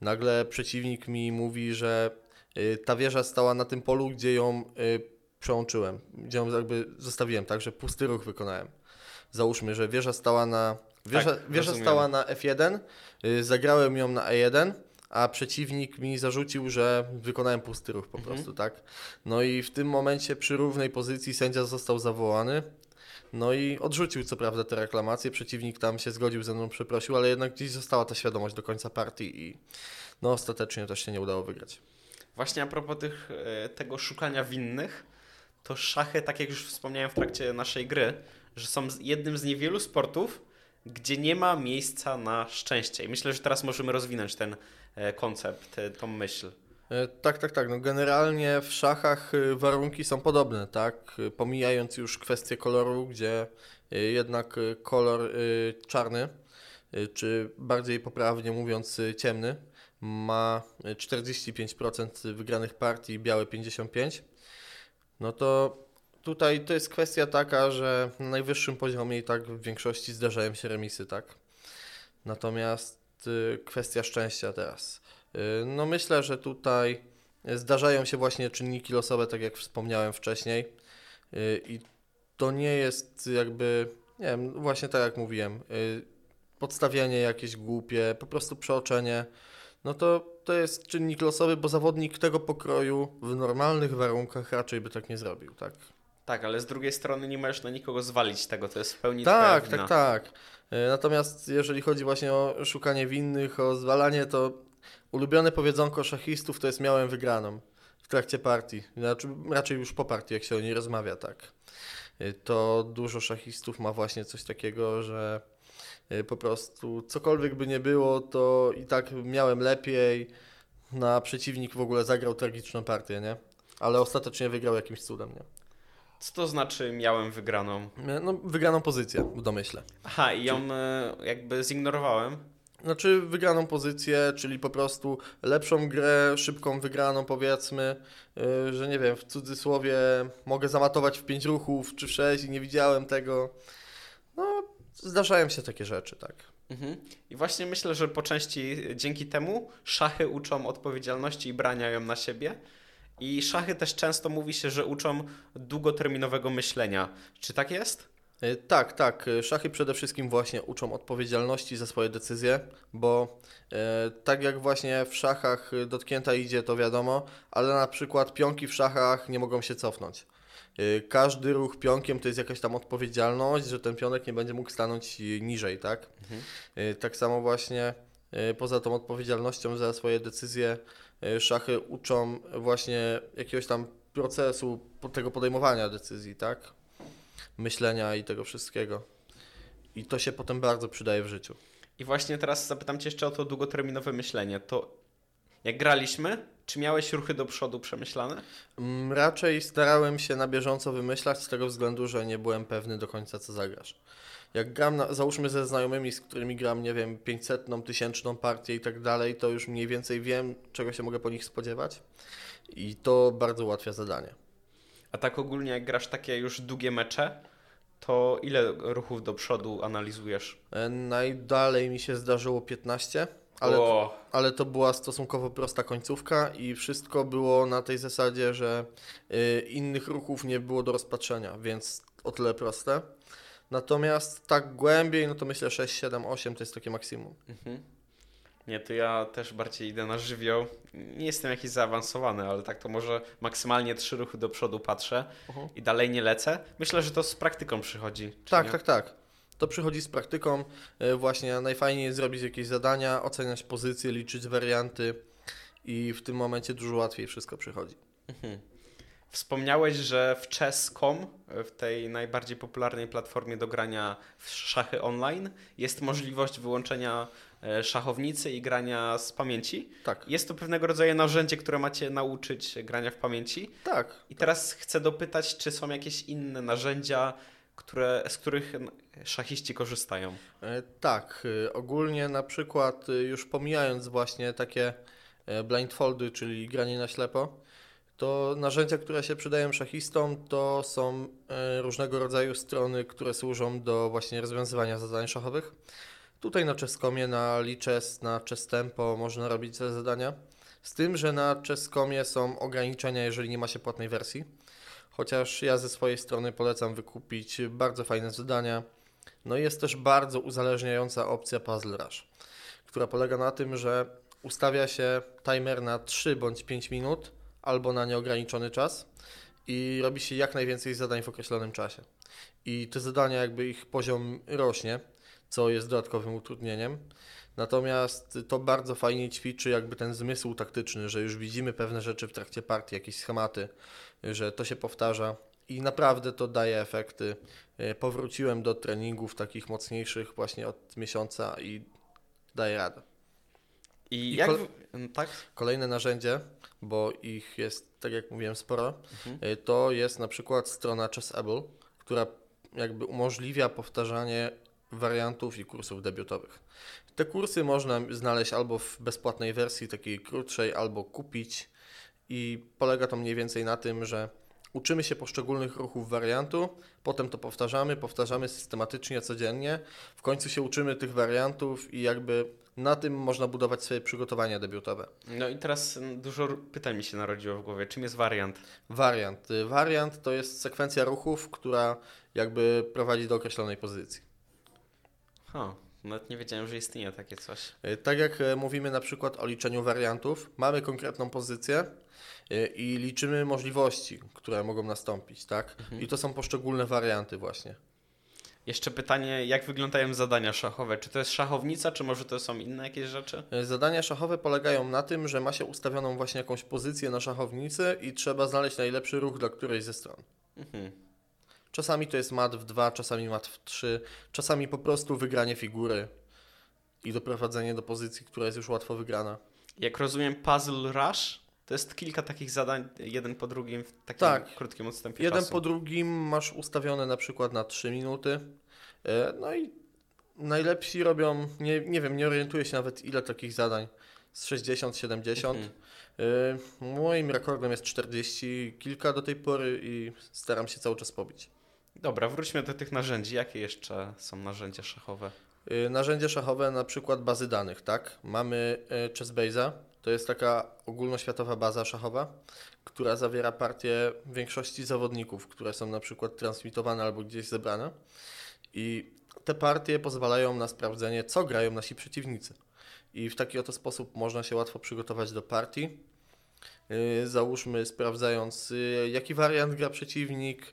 Nagle przeciwnik mi mówi, że ta wieża stała na tym polu, gdzie ją przełączyłem, gdzie ją jakby zostawiłem, tak, że pusty ruch wykonałem. Załóżmy, że wieża stała na wieża, Tak, wieża stała na F1, y, zagrałem ją na E1, a przeciwnik mi zarzucił, że wykonałem pusty ruch po Mhm. prostu, tak? No i w tym momencie przy równej pozycji sędzia został zawołany. No i odrzucił co prawda te reklamacje, przeciwnik tam się zgodził ze mną, przeprosił, ale jednak gdzieś została ta świadomość do końca partii i no ostatecznie też się nie udało wygrać. Właśnie a propos tych, e, tego szukania winnych, to szachy, tak jak już wspomniałem w trakcie naszej gry, że są jednym z niewielu sportów, gdzie nie ma miejsca na szczęście. I myślę, że teraz możemy rozwinąć ten e, koncept, tą myśl. E, tak, tak, tak. No generalnie w szachach warunki są podobne, tak? Pomijając już kwestię koloru, gdzie jednak kolor czarny, czy bardziej poprawnie mówiąc ciemny, ma 45% wygranych partii, białe 55%, no to tutaj to jest kwestia taka, że na najwyższym poziomie i tak w większości zdarzają się remisy, tak? Natomiast y, kwestia szczęścia teraz. Y, no myślę, że tutaj zdarzają się właśnie czynniki losowe, tak jak wspomniałem wcześniej. Y, I to nie jest jakby, nie wiem, właśnie tak jak mówiłem, podstawianie jakieś głupie, po prostu przeoczenie no to to jest czynnik losowy, bo zawodnik tego pokroju w normalnych warunkach raczej by tak nie zrobił, tak? Tak, ale z drugiej strony nie możesz na nikogo zwalić tego, to jest w pełni Tak, tak, tak. E, natomiast jeżeli chodzi właśnie o szukanie winnych, o zwalanie, to ulubione powiedzonko szachistów to jest miałem wygraną w trakcie partii. Znaczy, raczej już po partii, jak się o niej rozmawia, tak. E, to dużo szachistów ma właśnie coś takiego, że po prostu cokolwiek by nie było, to i tak miałem lepiej. Na przeciwnik w ogóle zagrał tragiczną partię, nie? Ale ostatecznie wygrał jakimś cudem, nie? Co to znaczy miałem wygraną? Y, no, wygraną pozycję, w domyśle. Aha, i ją y, jakby zignorowałem? Znaczy wygraną pozycję, czyli po prostu lepszą grę, szybką wygraną powiedzmy, że nie wiem, w cudzysłowie mogę zamatować w pięć ruchów czy w sześć i nie widziałem tego. No, Zdarzają się takie rzeczy, tak. Mhm. I właśnie myślę, że po części dzięki temu szachy uczą odpowiedzialności i brania ją na siebie. I szachy też często mówi się, że uczą długoterminowego myślenia. Czy tak jest? E, tak, tak. Szachy przede wszystkim właśnie uczą odpowiedzialności za swoje decyzje, bo e, tak jak właśnie w szachach dotknięta idzie, to wiadomo, ale na przykład pionki w szachach nie mogą się cofnąć. Y, każdy ruch pionkiem to jest jakaś tam odpowiedzialność, że ten pionek nie będzie mógł stanąć niżej, tak? Mhm. Y, tak samo właśnie y, poza tą odpowiedzialnością za swoje decyzje szachy uczą właśnie jakiegoś tam procesu tego podejmowania decyzji, tak? Myślenia i tego wszystkiego. I to się potem bardzo przydaje w życiu. I właśnie teraz zapytam Cię jeszcze o to długoterminowe myślenie. To jak graliśmy, czy miałeś ruchy do przodu przemyślane? Mm, raczej starałem się na bieżąco wymyślać z tego względu, że nie byłem pewny do końca, co zagrasz. Jak gram, na, załóżmy ze znajomymi, z którymi gram, nie wiem, 500, tysięczną partię i tak dalej, to już mniej więcej wiem, czego się mogę po nich spodziewać i to bardzo ułatwia zadanie. A tak ogólnie, jak grasz takie już długie mecze, to ile ruchów do przodu analizujesz? E, najdalej mi się zdarzyło 15 ale, ale to była stosunkowo prosta końcówka i wszystko było na tej zasadzie, że y, innych ruchów nie było do rozpatrzenia, więc o tyle proste. Natomiast tak głębiej, no to myślę 6, 7, 8 to jest takie maksimum. Mhm. Nie, to ja też bardziej idę na żywioł. Nie jestem jakiś zaawansowany, ale tak to może maksymalnie trzy ruchy do przodu patrzę uh -huh. i dalej nie lecę. Myślę, że to z praktyką przychodzi. Tak, nie? tak, tak. To przychodzi z praktyką. E, właśnie najfajniej jest zrobić jakieś zadania, oceniać pozycje, liczyć warianty i w tym momencie dużo łatwiej wszystko przychodzi. Mhm. Wspomniałeś, że w chess.com, w tej najbardziej popularnej platformie do grania w szachy online, jest możliwość wyłączenia e, szachownicy i grania z pamięci. Tak. Jest to pewnego rodzaju narzędzie, które macie nauczyć grania w pamięci. Tak. I teraz chcę dopytać, czy są jakieś inne narzędzia, które, z których szachiści korzystają? E, tak, e, ogólnie na przykład e, już pomijając właśnie takie blindfoldy, czyli granie na ślepo, to narzędzia, które się przydają szachistom, to są różnego rodzaju strony, które służą do właśnie rozwiązywania zadań szachowych. Tutaj na Chesscomie, na Lichess, na Chess Tempo można robić te zadania. Z tym, że na Chesscomie są ograniczenia, jeżeli nie ma się płatnej wersji chociaż ja ze swojej strony polecam wykupić bardzo fajne zadania. No i jest też bardzo uzależniająca opcja Puzzle Rush, która polega na tym, że ustawia się timer na 3 bądź 5 minut albo na nieograniczony czas i robi się jak najwięcej zadań w określonym czasie. I te zadania, jakby ich poziom rośnie, co jest dodatkowym utrudnieniem. Natomiast to bardzo fajnie ćwiczy jakby ten zmysł taktyczny, że już widzimy pewne rzeczy w trakcie partii, jakieś schematy, że to się powtarza i naprawdę to daje efekty. E, powróciłem do treningów takich mocniejszych właśnie od miesiąca i daje radę. I, I jak... kol- w- Tak? Kolejne narzędzie, bo ich jest, tak jak mówiłem, sporo, Mhm. y, to jest na przykład strona Chessable, która jakby umożliwia powtarzanie wariantów i kursów debiutowych. Te kursy można znaleźć albo w bezpłatnej wersji, takiej krótszej, albo kupić i polega to mniej więcej na tym, że uczymy się poszczególnych ruchów wariantu, potem to powtarzamy, powtarzamy systematycznie, codziennie, w końcu się uczymy tych wariantów i jakby na tym można budować swoje przygotowania debiutowe. No i teraz dużo pytań mi się narodziło w głowie. Czym jest wariant? Wariant. Y, Wariant to jest sekwencja ruchów, która jakby prowadzi do określonej pozycji. Ha, nawet nie wiedziałem, że istnieje takie coś. Y, Tak jak e, mówimy na przykład o liczeniu wariantów, mamy konkretną pozycję y, i liczymy możliwości, które mogą nastąpić, tak? I to są poszczególne warianty właśnie. Jeszcze pytanie, jak wyglądają zadania szachowe? Czy to jest szachownica, czy może to są inne jakieś rzeczy? Zadania szachowe polegają na tym, że ma się ustawioną właśnie jakąś pozycję na szachownicy i trzeba znaleźć najlepszy ruch dla którejś ze stron. Mhm. Czasami to jest mat w 2, czasami mat w 3, czasami po prostu wygranie figury i doprowadzenie do pozycji, która jest już łatwo wygrana. Jak rozumiem, Puzzle Rush to jest kilka takich zadań, jeden po drugim w takim Tak. krótkim odstępie Jeden czasu. po drugim masz ustawione na przykład na 3 minuty. E, No i najlepsi robią, nie, nie wiem, nie orientuję się nawet ile takich zadań, z 60, 70. Mhm. E, Moim rekordem jest 40 kilka do tej pory i staram się cały czas pobić. Dobra, wróćmy do tych narzędzi. Jakie jeszcze są narzędzia szachowe? Y, Narzędzia szachowe, na przykład bazy danych, tak? Mamy y, ChessBase'a, to jest taka ogólnoświatowa baza szachowa, która zawiera partię większości zawodników, które są na przykład transmitowane albo gdzieś zebrane. I te partie pozwalają na sprawdzenie, co grają nasi przeciwnicy. I w taki oto sposób można się łatwo przygotować do partii. Y, Załóżmy, sprawdzając, y, jaki wariant gra przeciwnik, y,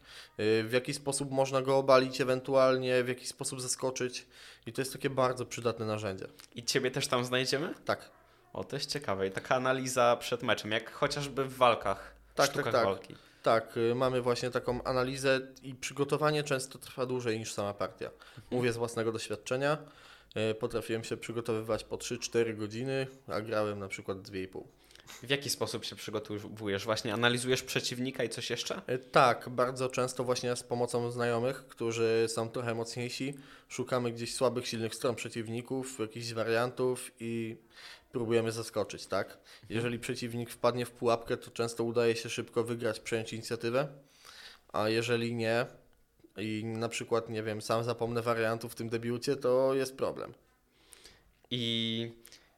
w jaki sposób można go obalić ewentualnie, w jaki sposób zaskoczyć. I to jest takie bardzo przydatne narzędzie. I ciebie też tam znajdziemy? Tak, O, to jest ciekawe. I taka analiza przed meczem, jak chociażby w walkach, Tak, sztukach tak, tak. walki. tak, y, mamy właśnie taką analizę i przygotowanie często trwa dłużej niż sama partia. Mówię z własnego doświadczenia. Potrafiłem się przygotowywać po 3-4 godziny, a grałem na przykład 2,5. W jaki sposób się przygotowujesz? Właśnie analizujesz przeciwnika i coś jeszcze? E, Tak, bardzo często właśnie z pomocą znajomych, którzy są trochę mocniejsi, szukamy gdzieś słabych, silnych stron przeciwników, jakichś wariantów i próbujemy zaskoczyć, tak? Jeżeli przeciwnik wpadnie w pułapkę, to często udaje się szybko wygrać, przejąć inicjatywę, a jeżeli nie i na przykład, nie wiem, sam zapomnę wariantów w tym debiucie, to jest problem. I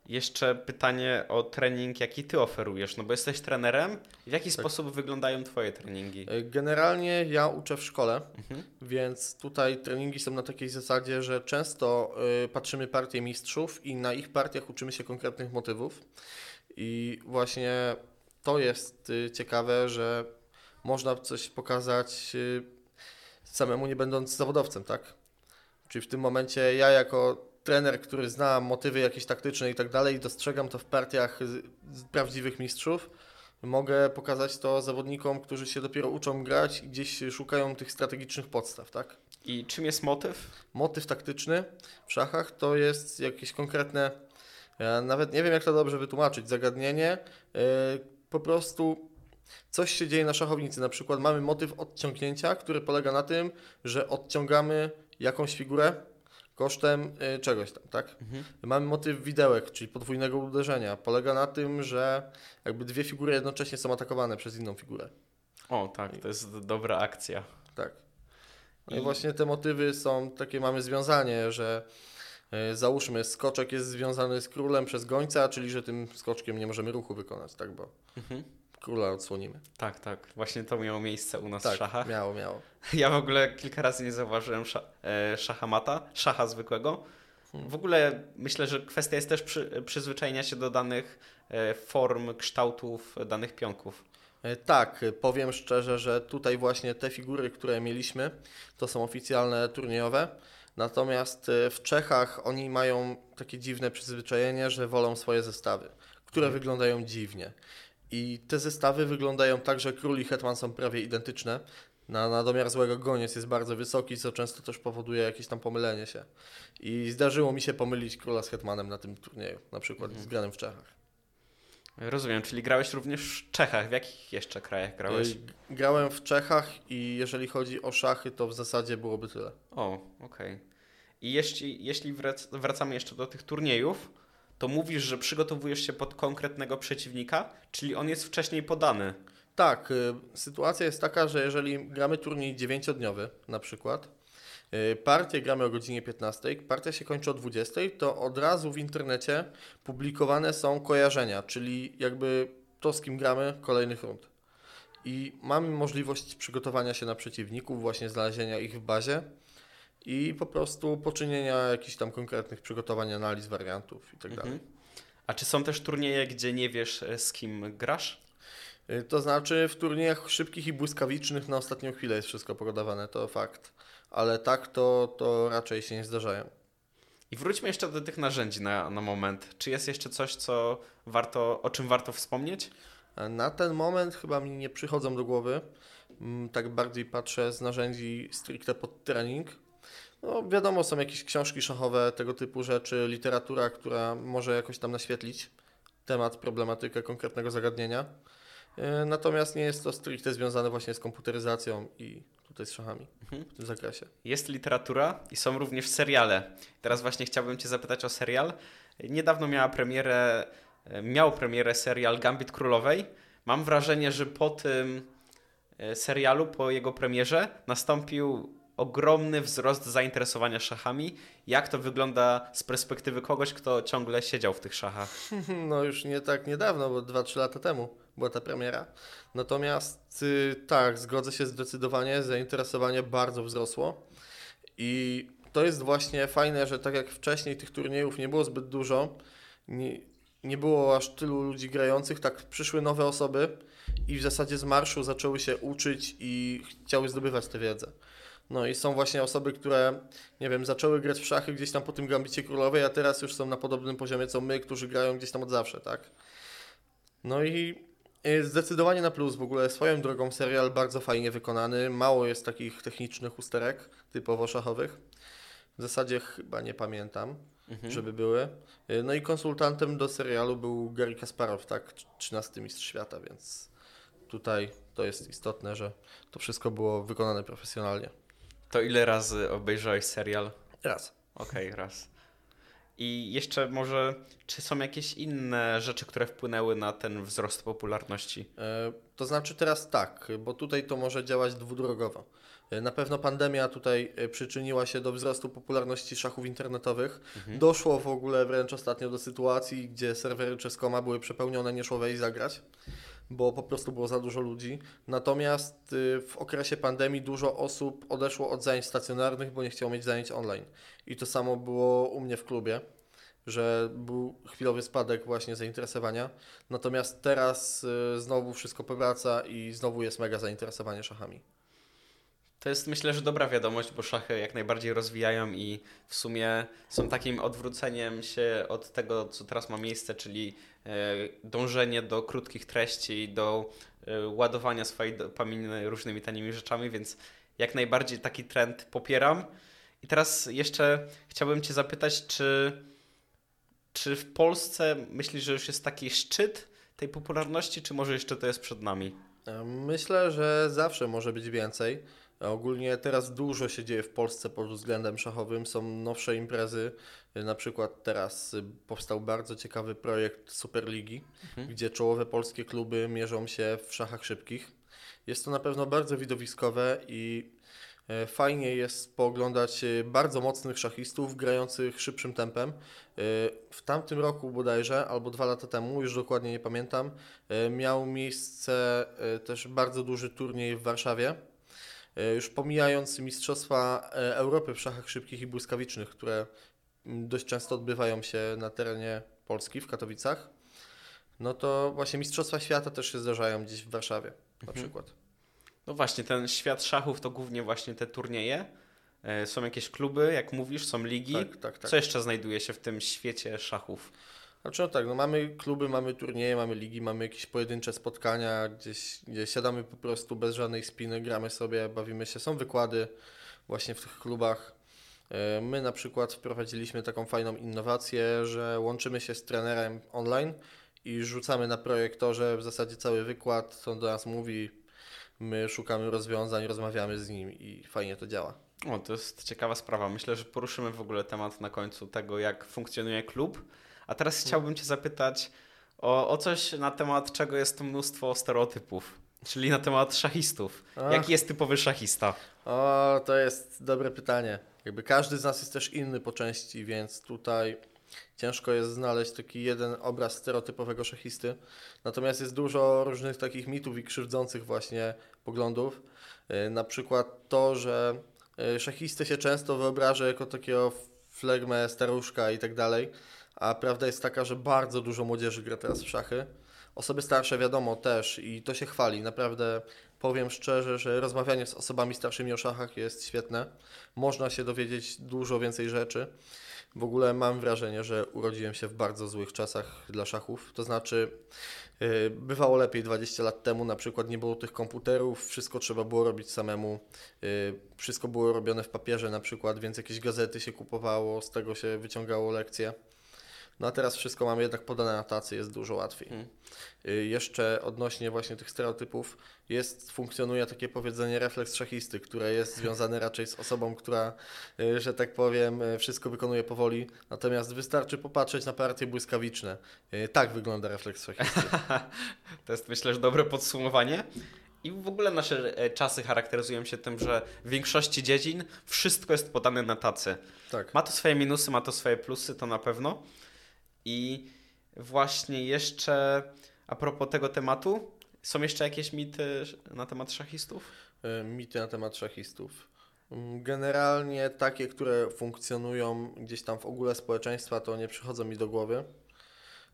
jeszcze pytanie o trening, jaki ty oferujesz, no bo jesteś trenerem. W jaki sposób wyglądają twoje treningi? E, Generalnie ja uczę w szkole, Mhm. więc tutaj treningi są na takiej zasadzie, że często y, patrzymy partie mistrzów i na ich partiach uczymy się konkretnych motywów. I właśnie to jest y, ciekawe, że można coś pokazać y, samemu nie będąc zawodowcem, tak? Czyli w tym momencie ja jako trener, który zna motywy jakieś taktyczne i tak dalej, dostrzegam to w partiach prawdziwych mistrzów, mogę pokazać to zawodnikom, którzy się dopiero uczą grać i gdzieś szukają tych strategicznych podstaw, tak? I czym jest motyw? Motyw taktyczny w szachach to jest jakieś konkretne, ja nawet nie wiem jak to dobrze wytłumaczyć, zagadnienie, yy, po prostu coś się dzieje na szachownicy, na przykład mamy motyw odciągnięcia, który polega na tym, że odciągamy jakąś figurę kosztem yy, czegoś tam, tak? Mamy motyw widełek, czyli podwójnego uderzenia. Polega na tym, że jakby dwie figury jednocześnie są atakowane przez inną figurę. O, tak, to jest dobra akcja. Tak. No i właśnie te motywy są takie, mamy związanie, że e, załóżmy skoczek jest związany z królem przez gońca, czyli że tym skoczkiem nie możemy ruchu wykonać, tak, bo Mhm. Króla odsłonimy. Tak, tak. Właśnie to miało miejsce u nas w Tak, szachach. miało, miało. Ja w ogóle kilka razy nie zauważyłem sza, e, szachamata, szacha zwykłego. W ogóle myślę, że kwestia jest też przy, przyzwyczajenia się do danych e, form, kształtów danych pionków. E, Tak, powiem szczerze, że tutaj właśnie te figury, które mieliśmy, to są oficjalne turniejowe. Natomiast e, w Czechach oni mają takie dziwne przyzwyczajenie, że wolą swoje zestawy, które Mhm. wyglądają dziwnie. I te zestawy wyglądają tak, że król i hetman są prawie identyczne. Na, na domiar złego goniec jest bardzo wysoki, co często też powoduje jakieś tam pomylenie się. I zdarzyło mi się pomylić króla z hetmanem na tym turnieju, na przykład Mhm. zgranym w Czechach. Rozumiem, czyli grałeś również w Czechach. W jakich jeszcze krajach grałeś? Grałem w Czechach i jeżeli chodzi o szachy, to w zasadzie byłoby tyle. O, okej. I jeśli, jeśli wrac, wracamy jeszcze do tych turniejów, to mówisz, że przygotowujesz się pod konkretnego przeciwnika, czyli on jest wcześniej podany. Tak, y, sytuacja jest taka, że jeżeli gramy turniej dziewięciodniowy na przykład, y, partię gramy o godzinie 15, partia się kończy o 20, to od razu w internecie publikowane są kojarzenia, czyli jakby to z kim gramy kolejnych rund. I mamy możliwość przygotowania się na przeciwników, właśnie znalezienia ich w bazie i po prostu poczynienia jakichś tam konkretnych przygotowań, analiz wariantów itd. Mhm. A czy są też turnieje, gdzie nie wiesz e, z kim grasz? Y, To znaczy w turniejach szybkich i błyskawicznych na ostatnią chwilę jest wszystko podawane, to fakt. Ale tak to, to raczej się nie zdarzają. I wróćmy jeszcze do tych narzędzi na, na moment. Czy jest jeszcze coś, co warto, o czym warto wspomnieć? E, Na ten moment chyba mi nie przychodzą do głowy. Mm, Tak bardziej patrzę z narzędzi stricte pod trening. No, wiadomo, są jakieś książki szachowe, tego typu rzeczy, literatura, która może jakoś tam naświetlić temat, problematykę konkretnego zagadnienia. E, Natomiast nie jest to stricte związane właśnie z komputeryzacją i tutaj z szachami Mhm. w tym zakresie. Jest literatura i są również seriale. Teraz właśnie chciałbym Cię zapytać o serial. Niedawno miała premierę, e, miał premierę serial Gambit Królowej. Mam wrażenie, że po tym e, serialu, po jego premierze, nastąpił ogromny wzrost zainteresowania szachami. Jak to wygląda z perspektywy kogoś, kto ciągle siedział w tych szachach? No już nie tak niedawno, bo 2-3 lata temu była ta premiera. Natomiast y, tak, zgodzę się zdecydowanie, zainteresowanie bardzo wzrosło i to jest właśnie fajne, że tak jak wcześniej tych turniejów nie było zbyt dużo, nie, nie było aż tylu ludzi grających, tak przyszły nowe osoby i w zasadzie z marszu zaczęły się uczyć i chciały zdobywać tę wiedzę. No i są właśnie osoby, które, nie wiem, zaczęły grać w szachy gdzieś tam po tym Gambicie Królowej, a teraz już są na podobnym poziomie co my, którzy grają gdzieś tam od zawsze, tak? No i y, zdecydowanie na plus w ogóle swoją drogą serial bardzo fajnie wykonany, mało jest takich technicznych usterek typowo szachowych. W zasadzie chyba nie pamiętam, Mhm. żeby były. Y, No i konsultantem do serialu był Gary Kasparow, tak, 13 mistrz świata, więc tutaj to jest istotne, że to wszystko było wykonane profesjonalnie. To ile razy obejrzałeś serial? Raz. Okej, raz. I jeszcze może, czy są jakieś inne rzeczy, które wpłynęły na ten wzrost popularności? E, To znaczy teraz tak, bo tutaj to może działać dwudrogowo. E, Na pewno pandemia tutaj e, przyczyniła się do wzrostu popularności szachów internetowych. Doszło w ogóle wręcz ostatnio do sytuacji, gdzie serwery Czeskoma były przepełnione, nie szło wejść zagrać, bo po prostu było za dużo ludzi. Natomiast y, w okresie pandemii dużo osób odeszło od zajęć stacjonarnych, bo nie chciało mieć zajęć online. I to samo było u mnie w klubie że był chwilowy spadek właśnie zainteresowania. Natomiast teraz y, znowu wszystko powraca i znowu jest mega zainteresowanie szachami. To jest myślę, że dobra wiadomość, bo szachy jak najbardziej rozwijają i w sumie są takim odwróceniem się od tego, co teraz ma miejsce, czyli dążenie do krótkich treści, do e, ładowania swojej dopaminy różnymi tanimi rzeczami, więc jak najbardziej taki trend popieram. I teraz jeszcze chciałbym Cię zapytać, czy, czy w Polsce myślisz, że już jest taki szczyt tej popularności, czy może jeszcze to jest przed nami? E, Myślę, że zawsze może być więcej. Ogólnie teraz dużo się dzieje w Polsce pod względem szachowym. Są nowsze imprezy. Na przykład teraz powstał bardzo ciekawy projekt Superligi, gdzie czołowe polskie kluby mierzą się w szachach szybkich. Jest to na pewno bardzo widowiskowe i e, fajnie jest pooglądać e, bardzo mocnych szachistów grających szybszym tempem. E, W tamtym roku bodajże, albo dwa lata temu, już dokładnie nie pamiętam, miał miejsce też bardzo duży turniej w Warszawie. Już pomijając Mistrzostwa Europy w szachach szybkich i błyskawicznych, które dość często odbywają się na terenie Polski, w Katowicach, no to właśnie Mistrzostwa Świata też się zdarzają gdzieś w Warszawie na Mhm. przykład. No właśnie, ten świat szachów to głównie właśnie te turnieje. E, są jakieś kluby, jak mówisz, są ligi. Tak, tak, tak. Co jeszcze znajduje się w tym świecie szachów? Znaczy no tak, no mamy kluby, mamy turnieje, mamy ligi, mamy jakieś pojedyncze spotkania, gdzieś, gdzie siadamy po prostu bez żadnej spiny, gramy sobie, bawimy się. Są wykłady właśnie w tych klubach. E, my na przykład wprowadziliśmy taką fajną innowację, że łączymy się z trenerem online i rzucamy na projektorze w zasadzie cały wykład, co do nas mówi, my szukamy rozwiązań, rozmawiamy z nim i fajnie to działa. O, to jest ciekawa sprawa. Myślę, że poruszymy w ogóle temat na końcu tego, jak funkcjonuje klub. A teraz chciałbym Cię zapytać o, o coś na temat czego jest mnóstwo stereotypów, czyli na temat szachistów. Ach. Jaki jest typowy szachista? O, to jest dobre pytanie. Jakby każdy z nas jest też inny po części, więc tutaj ciężko jest znaleźć taki jeden obraz stereotypowego szachisty. Natomiast jest dużo różnych takich mitów i krzywdzących właśnie poglądów. Yy, Na przykład to, że yy, szachistę się często wyobraża jako takiego flegmę, staruszka i tak dalej, a prawda jest taka, że bardzo dużo młodzieży gra teraz w szachy. Osoby starsze wiadomo też i to się chwali. Naprawdę powiem szczerze, że rozmawianie z osobami starszymi o szachach jest świetne. Można się dowiedzieć dużo więcej rzeczy. W ogóle mam wrażenie, że urodziłem się w bardzo złych czasach dla szachów. To znaczy, yy, bywało lepiej 20 lat temu, na przykład nie było tych komputerów, wszystko trzeba było robić samemu, yy, wszystko było robione w papierze na przykład, więc jakieś gazety się kupowało, z tego się wyciągało lekcje. No a teraz wszystko mamy jednak podane na tacy, jest dużo łatwiej. Hmm. Y, Jeszcze odnośnie właśnie tych stereotypów jest, funkcjonuje takie powiedzenie refleks szachisty, które jest związane raczej z osobą, która, y, że tak powiem, y, wszystko wykonuje powoli, natomiast wystarczy popatrzeć na partie błyskawiczne. Tak wygląda refleks szachisty. To jest myślę, że dobre podsumowanie. I w ogóle nasze e, czasy charakteryzują się tym, że w większości dziedzin wszystko jest podane na tacy. Tak. Ma to swoje minusy, ma to swoje plusy, to na pewno. I właśnie jeszcze a propos tego tematu, są jeszcze jakieś mity na temat szachistów? Y, Mity na temat szachistów. Mm, Generalnie takie, które funkcjonują gdzieś tam w ogóle społeczeństwa, to nie przychodzą mi do głowy.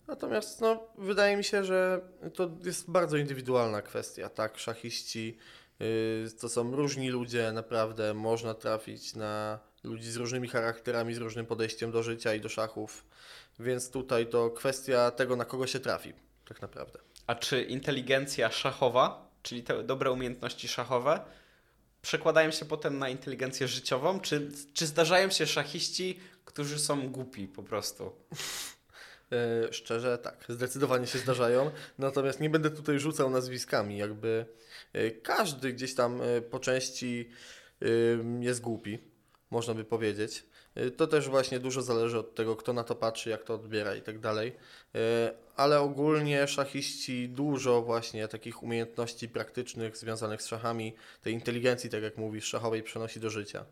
Natomiast no, wydaje mi się, że to jest bardzo indywidualna kwestia. Tak, szachiści y, to są różni ludzie, naprawdę można trafić na ludzi z różnymi charakterami, z różnym podejściem do życia i do szachów. Więc tutaj to kwestia tego, na kogo się trafi, tak naprawdę. A czy inteligencja szachowa, czyli te dobre umiejętności szachowe, przekładają się potem na inteligencję życiową? Czy, czy zdarzają się szachiści, którzy są głupi po prostu? E, Szczerze, tak, zdecydowanie się zdarzają. Natomiast nie będę tutaj rzucał nazwiskami. Jakby e, każdy gdzieś tam e, po części jest głupi, można by powiedzieć. E, To też właśnie dużo zależy od tego, kto na to patrzy, jak to odbiera i tak dalej. E, Ale ogólnie szachiści dużo właśnie takich umiejętności praktycznych związanych z szachami, tej inteligencji, tak jak mówisz, szachowej przenosi do życia.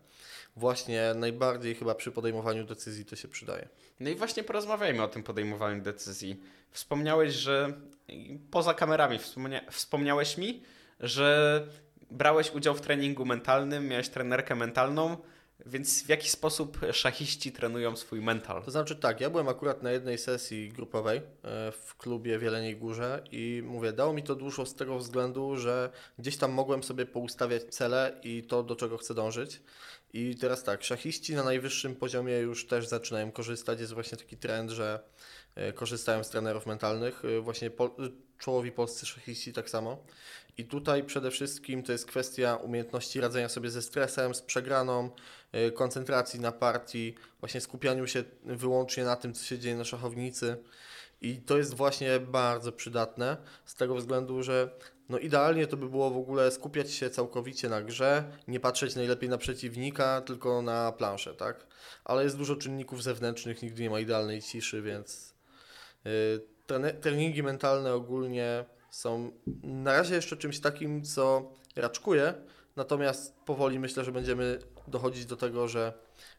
Właśnie najbardziej chyba przy podejmowaniu decyzji to się przydaje. No i właśnie porozmawiajmy o tym podejmowaniu decyzji. Wspomniałeś, że poza kamerami wspomnia... wspomniałeś mi, że brałeś udział w treningu mentalnym, miałeś trenerkę mentalną, więc w jaki sposób szachiści trenują swój mental? To znaczy tak, ja byłem akurat na jednej sesji grupowej e, w klubie w Jeleniej Górze i mówię, dało mi to dużo z tego względu, że gdzieś tam mogłem sobie poustawiać cele i to, do czego chcę dążyć. I teraz tak, szachiści na najwyższym poziomie już też zaczynają korzystać. Jest właśnie taki trend, że e, korzystają z trenerów mentalnych. E, Właśnie pol- czołowi polscy szachiści tak samo. I tutaj przede wszystkim to jest kwestia umiejętności radzenia sobie ze stresem, z przegraną, koncentracji na partii, właśnie skupianiu się wyłącznie na tym, co się dzieje na szachownicy. I to jest właśnie bardzo przydatne z tego względu, że no idealnie to by było w ogóle skupiać się całkowicie na grze, nie patrzeć najlepiej na przeciwnika, tylko na planszę, tak? Ale jest dużo czynników zewnętrznych, nigdy nie ma idealnej ciszy, więc trene- treningi mentalne ogólnie są na razie jeszcze czymś takim, co raczkuje, natomiast powoli myślę, że będziemy dochodzić do tego, że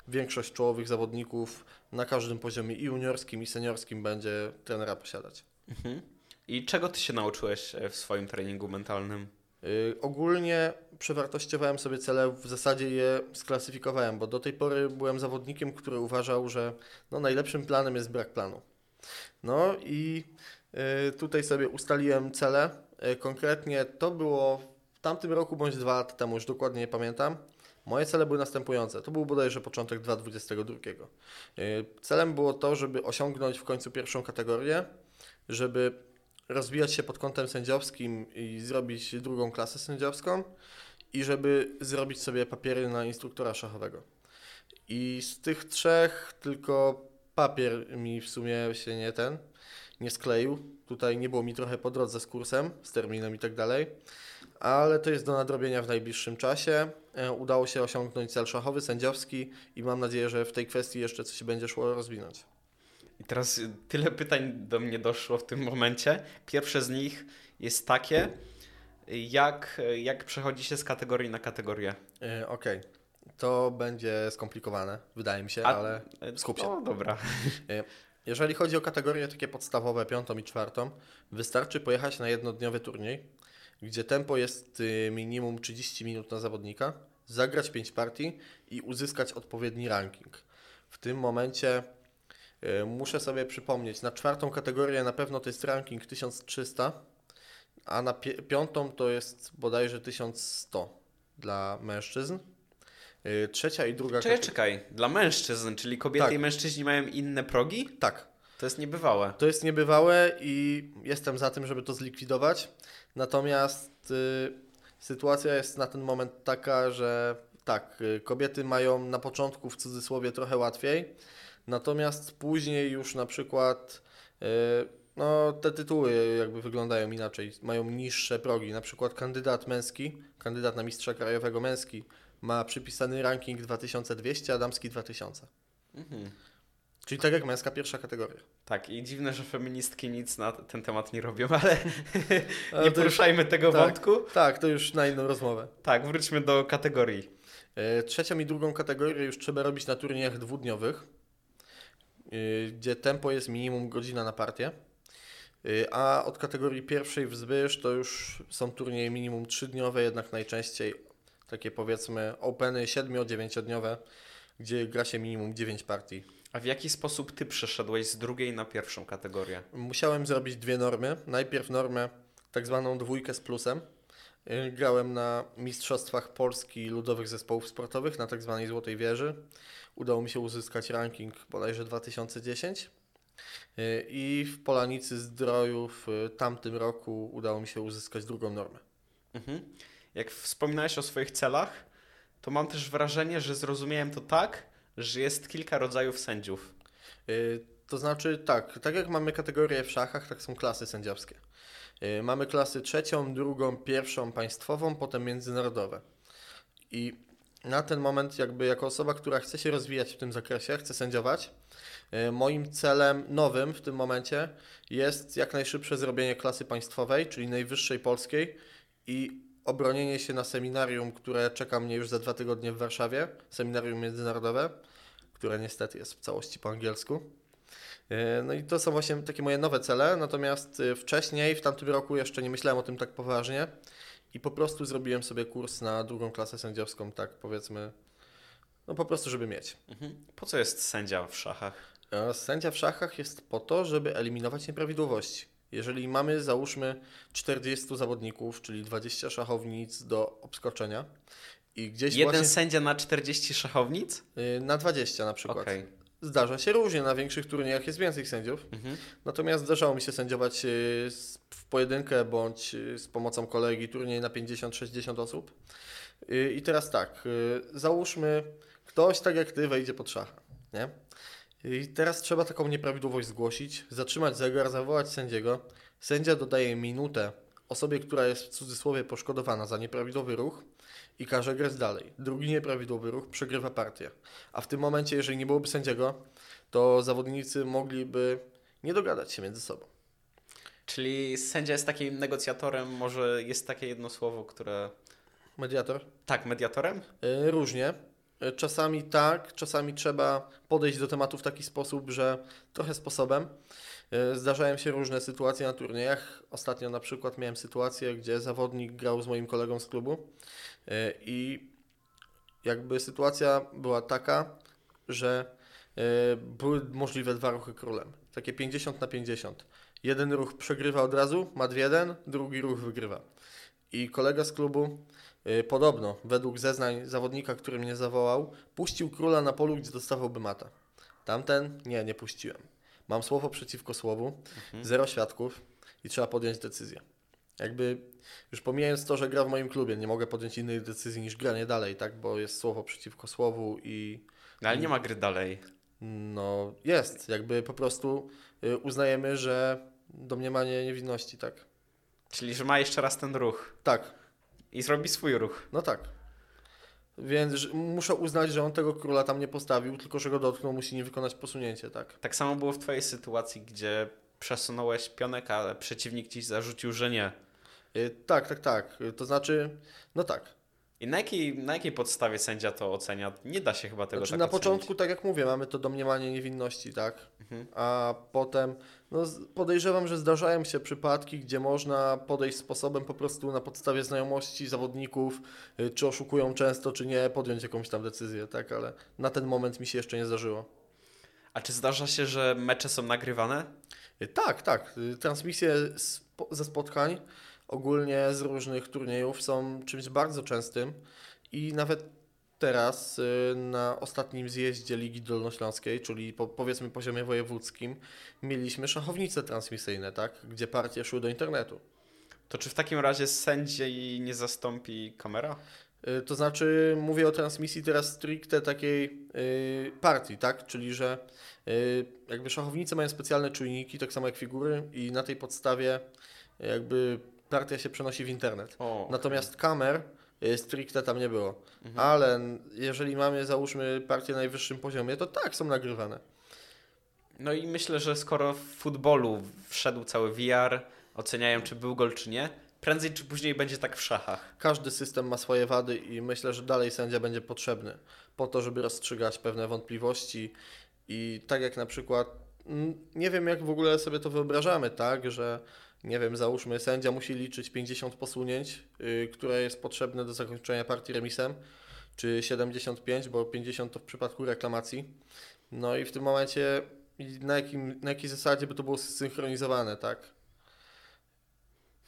większość czołowych zawodników na każdym poziomie i juniorskim, i seniorskim będzie trenera posiadać. Mhm. I czego ty się nauczyłeś e, w swoim treningu mentalnym? Yy, ogólnie przewartościowałem sobie cele, w zasadzie je sklasyfikowałem, bo do tej pory byłem zawodnikiem, który uważał, że no, najlepszym planem jest brak planu. No i yy, tutaj sobie ustaliłem cele. Yy, konkretnie to było w tamtym roku bądź dwa lata temu, już dokładnie nie pamiętam. Moje cele były następujące. To był bodajże początek 2022. Y, Celem było to, żeby osiągnąć w końcu pierwszą kategorię, żeby rozwijać się pod kątem sędziowskim i zrobić drugą klasę sędziowską i żeby zrobić sobie papiery na instruktora szachowego. I z tych trzech tylko papier mi w sumie się nie ten, nie skleił. Tutaj nie było mi trochę po drodze z kursem, z terminem i tak dalej, ale to jest do nadrobienia w najbliższym czasie. E, Udało się osiągnąć cel szachowy, sędziowski i mam nadzieję, że w tej kwestii jeszcze coś będzie szło rozwinąć. I teraz tyle pytań do mnie doszło w tym momencie. Pierwsze z nich jest takie, jak, jak przechodzi się z kategorii na kategorię. E, Okej, to będzie skomplikowane, wydaje mi się, A- ale skup się. No dobra. Jeżeli chodzi o kategorie takie podstawowe, piątą i czwartą, wystarczy pojechać na jednodniowy turniej, gdzie tempo jest y, minimum 30 minut na zawodnika, zagrać 5 partii i uzyskać odpowiedni ranking. W tym momencie y, muszę sobie przypomnieć, na czwartą kategorię na pewno to jest ranking 1300, a na pi- piątą to jest bodajże 1100 dla mężczyzn. Y, Trzecia i druga Czekaj, czekaj. Dla mężczyzn, czyli kobiety Tak. i mężczyźni mają inne progi? Tak, To jest niebywałe. To jest niebywałe i jestem za tym, żeby to zlikwidować. Natomiast y, sytuacja jest na ten moment taka, że tak, y, kobiety mają na początku w cudzysłowie trochę łatwiej, natomiast później już na przykład y, no, te tytuły jakby wyglądają inaczej, mają niższe progi. Na przykład kandydat męski, kandydat na mistrza krajowego męski ma przypisany ranking 2200, a damski 2000. Mhm. Czyli tak jak męska pierwsza kategoria. Tak, i dziwne, że feministki nic na ten temat nie robią, ale nie już- poruszajmy tego tak. wątku. Tak, to już na inną rozmowę. Tak, wróćmy do kategorii. E, Trzecią i drugą kategorię już trzeba robić na turniejach dwudniowych, e, gdzie tempo jest minimum godzina na partię. E, A od kategorii pierwszej wzwyż to już są turnieje minimum trzydniowe, jednak najczęściej takie powiedzmy openy 7-9-dniowe, gdzie gra się minimum 9 partii. A w jaki sposób ty przeszedłeś z drugiej na pierwszą kategorię? Musiałem zrobić dwie normy. Najpierw normę tak zwaną dwójkę z plusem. Y, Grałem na Mistrzostwach Polski Ludowych Zespołów Sportowych na tak zwanej Złotej Wieży. Udało mi się uzyskać ranking bodajże 2010. Y, I w Polanicy Zdroju w y, tamtym roku udało mi się uzyskać drugą normę. Mhm. Jak wspominałeś o swoich celach, to mam też wrażenie, że zrozumiałem to tak, że jest kilka rodzajów sędziów. Y, To znaczy tak, tak jak mamy kategorie w szachach, tak są klasy sędziowskie. Y, Mamy klasy trzecią, drugą, pierwszą państwową, potem międzynarodowe. I na ten moment jakby jako osoba, która chce się rozwijać w tym zakresie, chce sędziować, y, moim celem nowym w tym momencie jest jak najszybsze zrobienie klasy państwowej, czyli najwyższej polskiej i obronienie się na seminarium, które czeka mnie już za dwa tygodnie w Warszawie, seminarium międzynarodowe, które niestety jest w całości po angielsku. E, No i to są właśnie takie moje nowe cele, natomiast e, wcześniej, w tamtym roku jeszcze nie myślałem o tym tak poważnie i po prostu zrobiłem sobie kurs na drugą klasę sędziowską, tak powiedzmy, no po prostu, żeby mieć. Mhm. Po co jest sędzia w szachach? E, Sędzia w szachach jest po to, żeby eliminować nieprawidłowości. Jeżeli mamy, załóżmy, 40 zawodników, czyli 20 szachownic do obskoczenia i gdzieś Jeden właśnie sędzia na 40 szachownic? e, na 20 na przykład. Okej. Zdarza się różnie, na większych turniejach jest więcej sędziów. Mhm. Natomiast zdarzało mi się sędziować y, w pojedynkę bądź y, z pomocą kolegi turniej na 50-60 osób. Y, I teraz tak, y, załóżmy, ktoś tak jak ty wejdzie pod szacha, nie? I teraz trzeba taką nieprawidłowość zgłosić, zatrzymać zegar, zawołać sędziego. Sędzia dodaje minutę osobie, która jest w cudzysłowie poszkodowana za nieprawidłowy ruch i każe grać dalej. Drugi nieprawidłowy ruch przegrywa partię. A w tym momencie, jeżeli nie byłoby sędziego, to zawodnicy mogliby nie dogadać się między sobą. Czyli sędzia jest takim negocjatorem, może jest takie jedno słowo, które... Mediator? Tak, mediatorem? Y, Różnie. Y, Czasami tak, czasami trzeba podejść do tematu w taki sposób, że trochę sposobem. Y, Zdarzają się różne sytuacje na turniejach. Ostatnio na przykład miałem sytuację, gdzie zawodnik grał z moim kolegą z klubu y, i jakby sytuacja była taka, że były możliwe dwa ruchy królem. Takie 50 na 50. Jeden ruch przegrywa od razu, ma 2-1, drugi ruch wygrywa. I kolega z klubu podobno, według zeznań zawodnika, który mnie zawołał, puścił króla na polu, gdzie dostawałby mata. Tamten? Nie, nie puściłem. Mam słowo przeciwko słowu, zero świadków i trzeba podjąć decyzję. Jakby już pomijając to, że gra w moim klubie, nie mogę podjąć innej decyzji niż granie dalej, tak? Bo jest słowo przeciwko słowu i No, ale nie ma gry dalej. no jest. Jakby po prostu y, uznajemy, że domniemanie niewinności, tak? Czyli, że ma jeszcze raz ten ruch Tak, i zrobi swój ruch. no tak. Więc muszę uznać, że on tego króla tam nie postawił, tylko że go dotknął, musi nie wykonać posunięcie, tak? Tak samo było w twojej sytuacji, gdzie przesunąłeś pionek, ale przeciwnik ci zarzucił, że nie. Y, tak, tak, tak. To znaczy, no tak. I na jakiej, na jakiej podstawie sędzia to ocenia? Nie da się chyba tego Znaczy, tak na ocenić. początku, tak jak mówię, mamy to domniemanie niewinności, tak? Mhm. A potem, no podejrzewam, że zdarzają się przypadki, gdzie można podejść sposobem po prostu na podstawie znajomości zawodników, y, czy oszukują często, czy nie, podjąć jakąś tam decyzję, tak? Ale na ten moment mi się jeszcze nie zdarzyło. A czy zdarza się, że mecze są nagrywane? Y, Tak, tak. Y, Transmisje ze spotkań, ogólnie z różnych turniejów, są czymś bardzo częstym i nawet teraz y, na ostatnim zjeździe Ligi Dolnośląskiej, czyli po, powiedzmy poziomie wojewódzkim, mieliśmy szachownice transmisyjne, tak? gdzie partie szły do internetu. To czy w takim razie sędziej nie zastąpi kamera? Y, To znaczy, mówię o transmisji teraz stricte takiej y, partii, tak? Czyli, że y, jakby szachownice mają specjalne czujniki, tak samo jak figury, i na tej podstawie jakby partia się przenosi w internet. O, Natomiast kamer y, stricte tam nie było. Mhm. Ale jeżeli mamy, załóżmy, partię na najwyższym poziomie, to tak, są nagrywane. No i myślę, że skoro w futbolu wszedł cały VR, oceniają czy był gol czy nie, prędzej czy później będzie tak w szachach. Każdy system ma swoje wady i myślę, że dalej sędzia będzie potrzebny po to, żeby rozstrzygać pewne wątpliwości i tak jak na przykład, nie wiem jak w ogóle sobie to wyobrażamy, tak, że nie wiem, załóżmy sędzia musi liczyć 50 posunięć, y, które jest potrzebne do zakończenia partii remisem, czy 75, bo 50 to w przypadku reklamacji. No i w tym momencie na, jakim, na jakiej zasadzie by to było zsynchronizowane, tak?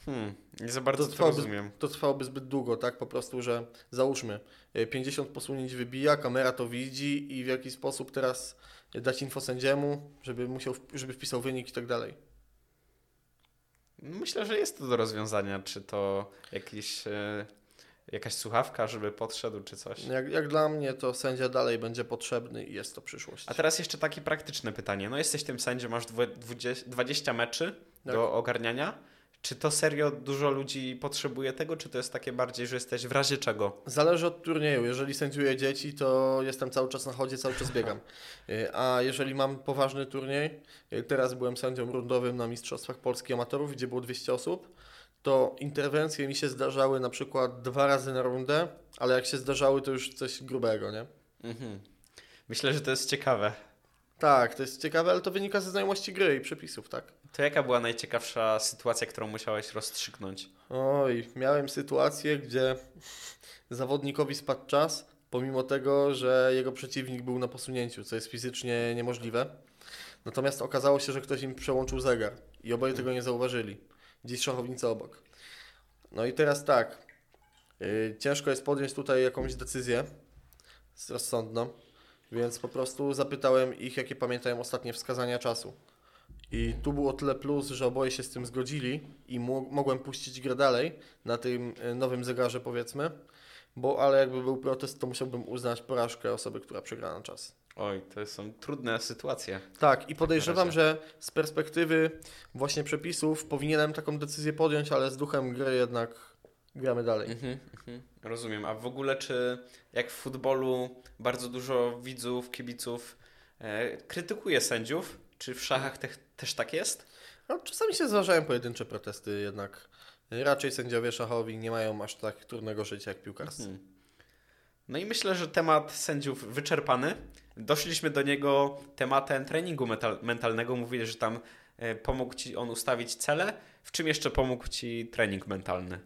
Hmm, nie za bardzo To to, rozumiem. to trwałoby zbyt długo, tak? Po prostu, że załóżmy, y, 50 posunięć wybija, kamera to widzi i w jaki sposób teraz dać info sędziemu, żeby musiał, żeby wpisał wynik i tak dalej. Myślę, że jest to do rozwiązania, czy to jakiś, e, jakaś słuchawka, żeby podszedł, czy coś. Jak, jak dla mnie to sędzia dalej będzie potrzebny i jest to przyszłość. A teraz jeszcze takie praktyczne pytanie. No jesteś tym sędzią, masz dwu- dwudzie- 20 meczy Tak. do ogarniania. Czy to serio dużo ludzi potrzebuje tego, czy to jest takie bardziej, że jesteś w razie czego? Zależy od turnieju. Jeżeli sędziuję dzieci, to jestem cały czas na chodzie, cały czas biegam. Y, A jeżeli mam poważny turniej, y, teraz byłem sędzią rundowym na Mistrzostwach Polski Amatorów, gdzie było 200 osób, to interwencje mi się zdarzały na przykład dwa razy na rundę, ale jak się zdarzały, to już coś grubego, nie? Mhm. Myślę, że to jest ciekawe. Tak, to jest ciekawe, ale to wynika ze znajomości gry i przepisów, tak? To jaka była najciekawsza sytuacja, którą musiałeś rozstrzygnąć? Oj, miałem sytuację, gdzie zawodnikowi spadł czas, pomimo tego, że jego przeciwnik był na posunięciu, co jest fizycznie niemożliwe. Natomiast okazało się, że ktoś im przełączył zegar i oboje tego nie zauważyli. Gdzieś szachownica obok. No i teraz tak, yy, ciężko jest podjąć tutaj jakąś decyzję rozsądną, więc po prostu zapytałem ich, jakie pamiętają ostatnie wskazania czasu. I tu było tyle plus, że oboje się z tym zgodzili i mo- mogłem puścić grę dalej na tym y, nowym zegarze powiedzmy, bo ale jakby był protest, to musiałbym uznać porażkę osoby, która przegrała na czas. Oj, to są trudne sytuacje. Tak, i podejrzewam, że z perspektywy właśnie przepisów powinienem taką decyzję podjąć, ale z duchem gry jednak gramy dalej. Mhm, mhm, rozumiem. A w ogóle czy jak w futbolu bardzo dużo widzów, kibiców e, krytykuje sędziów, czy w szachach te, też tak jest? No, czasami się zdarzają pojedyncze protesty, jednak raczej sędziowie szachowi nie mają aż tak trudnego życia jak piłkarscy. Hmm. No i myślę, że temat sędziów wyczerpany. Doszliśmy do niego tematem treningu metal, mentalnego. Mówili, że tam e, pomógł Ci on ustawić cele. W czym jeszcze pomógł Ci trening mentalny?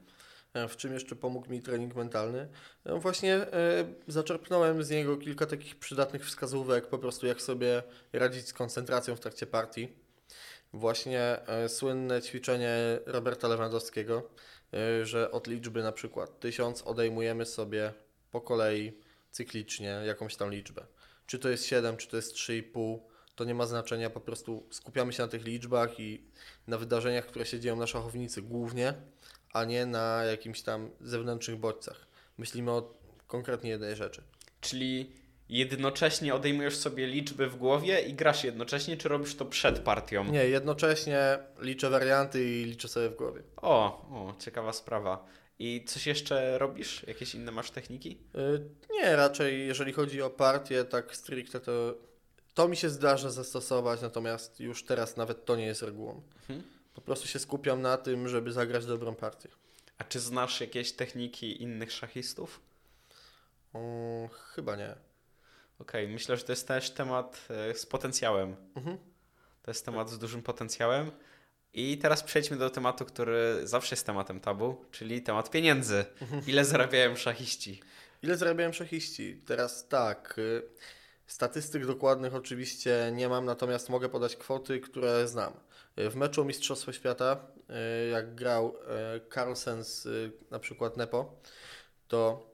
E, W czym jeszcze pomógł mi trening mentalny? No właśnie e, zaczerpnąłem z niego kilka takich przydatnych wskazówek, po prostu jak sobie radzić z koncentracją w trakcie partii. Właśnie e, słynne ćwiczenie Roberta Lewandowskiego, że od liczby na przykład 1000 odejmujemy sobie po kolei cyklicznie jakąś tam liczbę. Czy to jest 7, czy to jest 3,5, to nie ma znaczenia, po prostu skupiamy się na tych liczbach i na wydarzeniach, które się dzieją na szachownicy głównie, a nie na jakimś tam zewnętrznych bodźcach. Myślimy o konkretnie jednej rzeczy. Czyli jednocześnie odejmujesz sobie liczby w głowie i grasz jednocześnie, czy robisz to przed partią? Nie, jednocześnie liczę warianty i liczę sobie w głowie. O, o, ciekawa sprawa. I coś jeszcze robisz? Jakieś inne masz techniki? Y, Nie, raczej jeżeli chodzi o partię, tak stricte to to mi się zdarza zastosować, natomiast już teraz nawet to nie jest regułą. Mhm. Po prostu się skupiam na tym, żeby zagrać dobrą partię. A czy znasz jakieś techniki innych szachistów? Mm, chyba nie. Okej, myślę, że to jest też temat e, z potencjałem. Mhm. To jest temat z dużym potencjałem. I teraz przejdźmy do tematu, który zawsze jest tematem tabu, czyli temat pieniędzy. Ile zarabiają szachiści? Ile zarabiają szachiści? Teraz tak. y, Statystyk dokładnych oczywiście nie mam, natomiast mogę podać kwoty, które znam. Y, W meczu o Mistrzostwo Świata, y, jak grał y, Carlsen z na przykład Nepo, to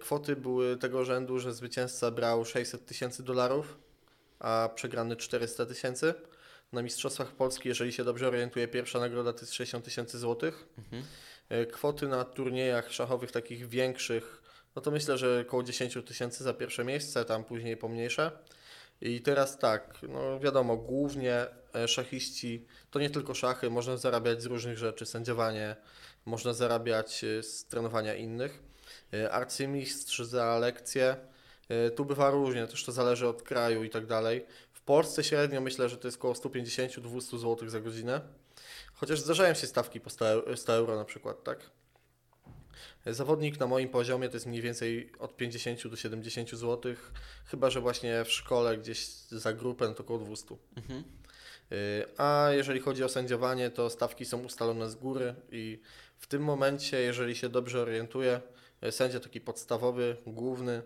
kwoty były tego rzędu, że zwycięzca brał 600 tysięcy dolarów, a przegrany 400 tysięcy. Na Mistrzostwach Polski, jeżeli się dobrze orientuję, pierwsza nagroda to jest 60 tysięcy złotych. Mhm. Kwoty na turniejach szachowych takich większych, no to myślę, że około 10 tysięcy za pierwsze miejsce, tam później pomniejsze. I teraz tak, no wiadomo, głównie e, szachiści to nie tylko szachy, można zarabiać z różnych rzeczy, sędziowanie, można zarabiać e, z trenowania innych. E, Arcymistrz za lekcje, e, tu bywa różnie, też to zależy od kraju i tak dalej. W Polsce średnio myślę, że to jest około 150-200 zł za godzinę. Chociaż zdarzają się stawki po 100 euro, 100 euro na przykład, tak? Zawodnik na moim poziomie to jest mniej więcej od 50 do 70 zł, chyba że właśnie w szkole gdzieś za grupę to około 200. Mhm. Y, A jeżeli chodzi o sędziowanie, to stawki są ustalone z góry i w tym momencie, jeżeli się dobrze orientuję, y, sędzia taki podstawowy, główny,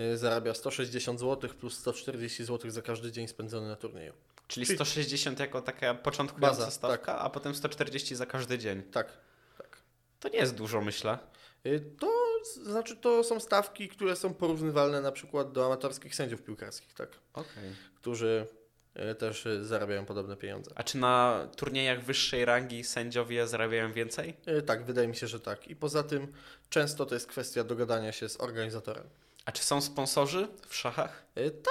y, zarabia 160 zł plus 140 zł za każdy dzień spędzony na turnieju. Czyli Czyli- 160 jako taka początkująca Baza, stawka, a potem 140 za każdy dzień. Tak, tak. To nie jest dużo, myślę. To znaczy, to są stawki, które są porównywalne na przykład do amatorskich sędziów piłkarskich, tak? Okej. Którzy y, też y, zarabiają podobne pieniądze. A czy na turniejach wyższej rangi sędziowie zarabiają więcej? Y, Tak, wydaje mi się, że tak. I poza tym często to jest kwestia dogadania się z organizatorem. A czy są sponsorzy w szachach?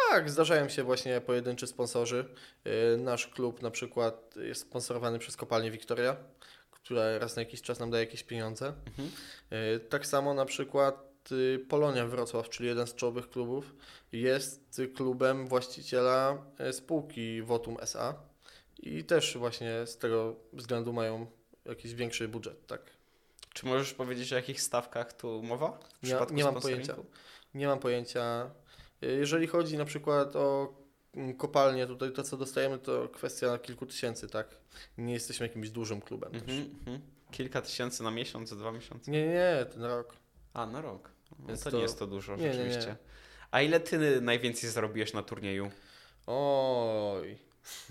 Tak, zdarzają się właśnie pojedynczy sponsorzy. Nasz klub na przykład jest sponsorowany przez kopalnię Wiktoria, która raz na jakiś czas nam daje jakieś pieniądze. Mhm. Tak samo na przykład Polonia Wrocław, czyli jeden z czołowych klubów, jest y, klubem właściciela y, spółki Votum SA i też właśnie z tego względu mają jakiś większy budżet, tak. Czy możesz powiedzieć o jakich stawkach tu mowa? Nie, nie mam pojęcia. Nie mam pojęcia. Y, Jeżeli chodzi na przykład o mm, kopalnię, tutaj to co dostajemy to kwestia kilku tysięcy, tak? Nie jesteśmy jakimś dużym klubem. też. Mhm, mhm. Kilka tysięcy na miesiąc, dwa miesiące. Nie, nie, ten rok. A, na rok. No, to, to- nie jest to dużo, nie, nie, nie. rzeczywiście. A ile ty najwięcej zarobiłeś na turnieju? Oj.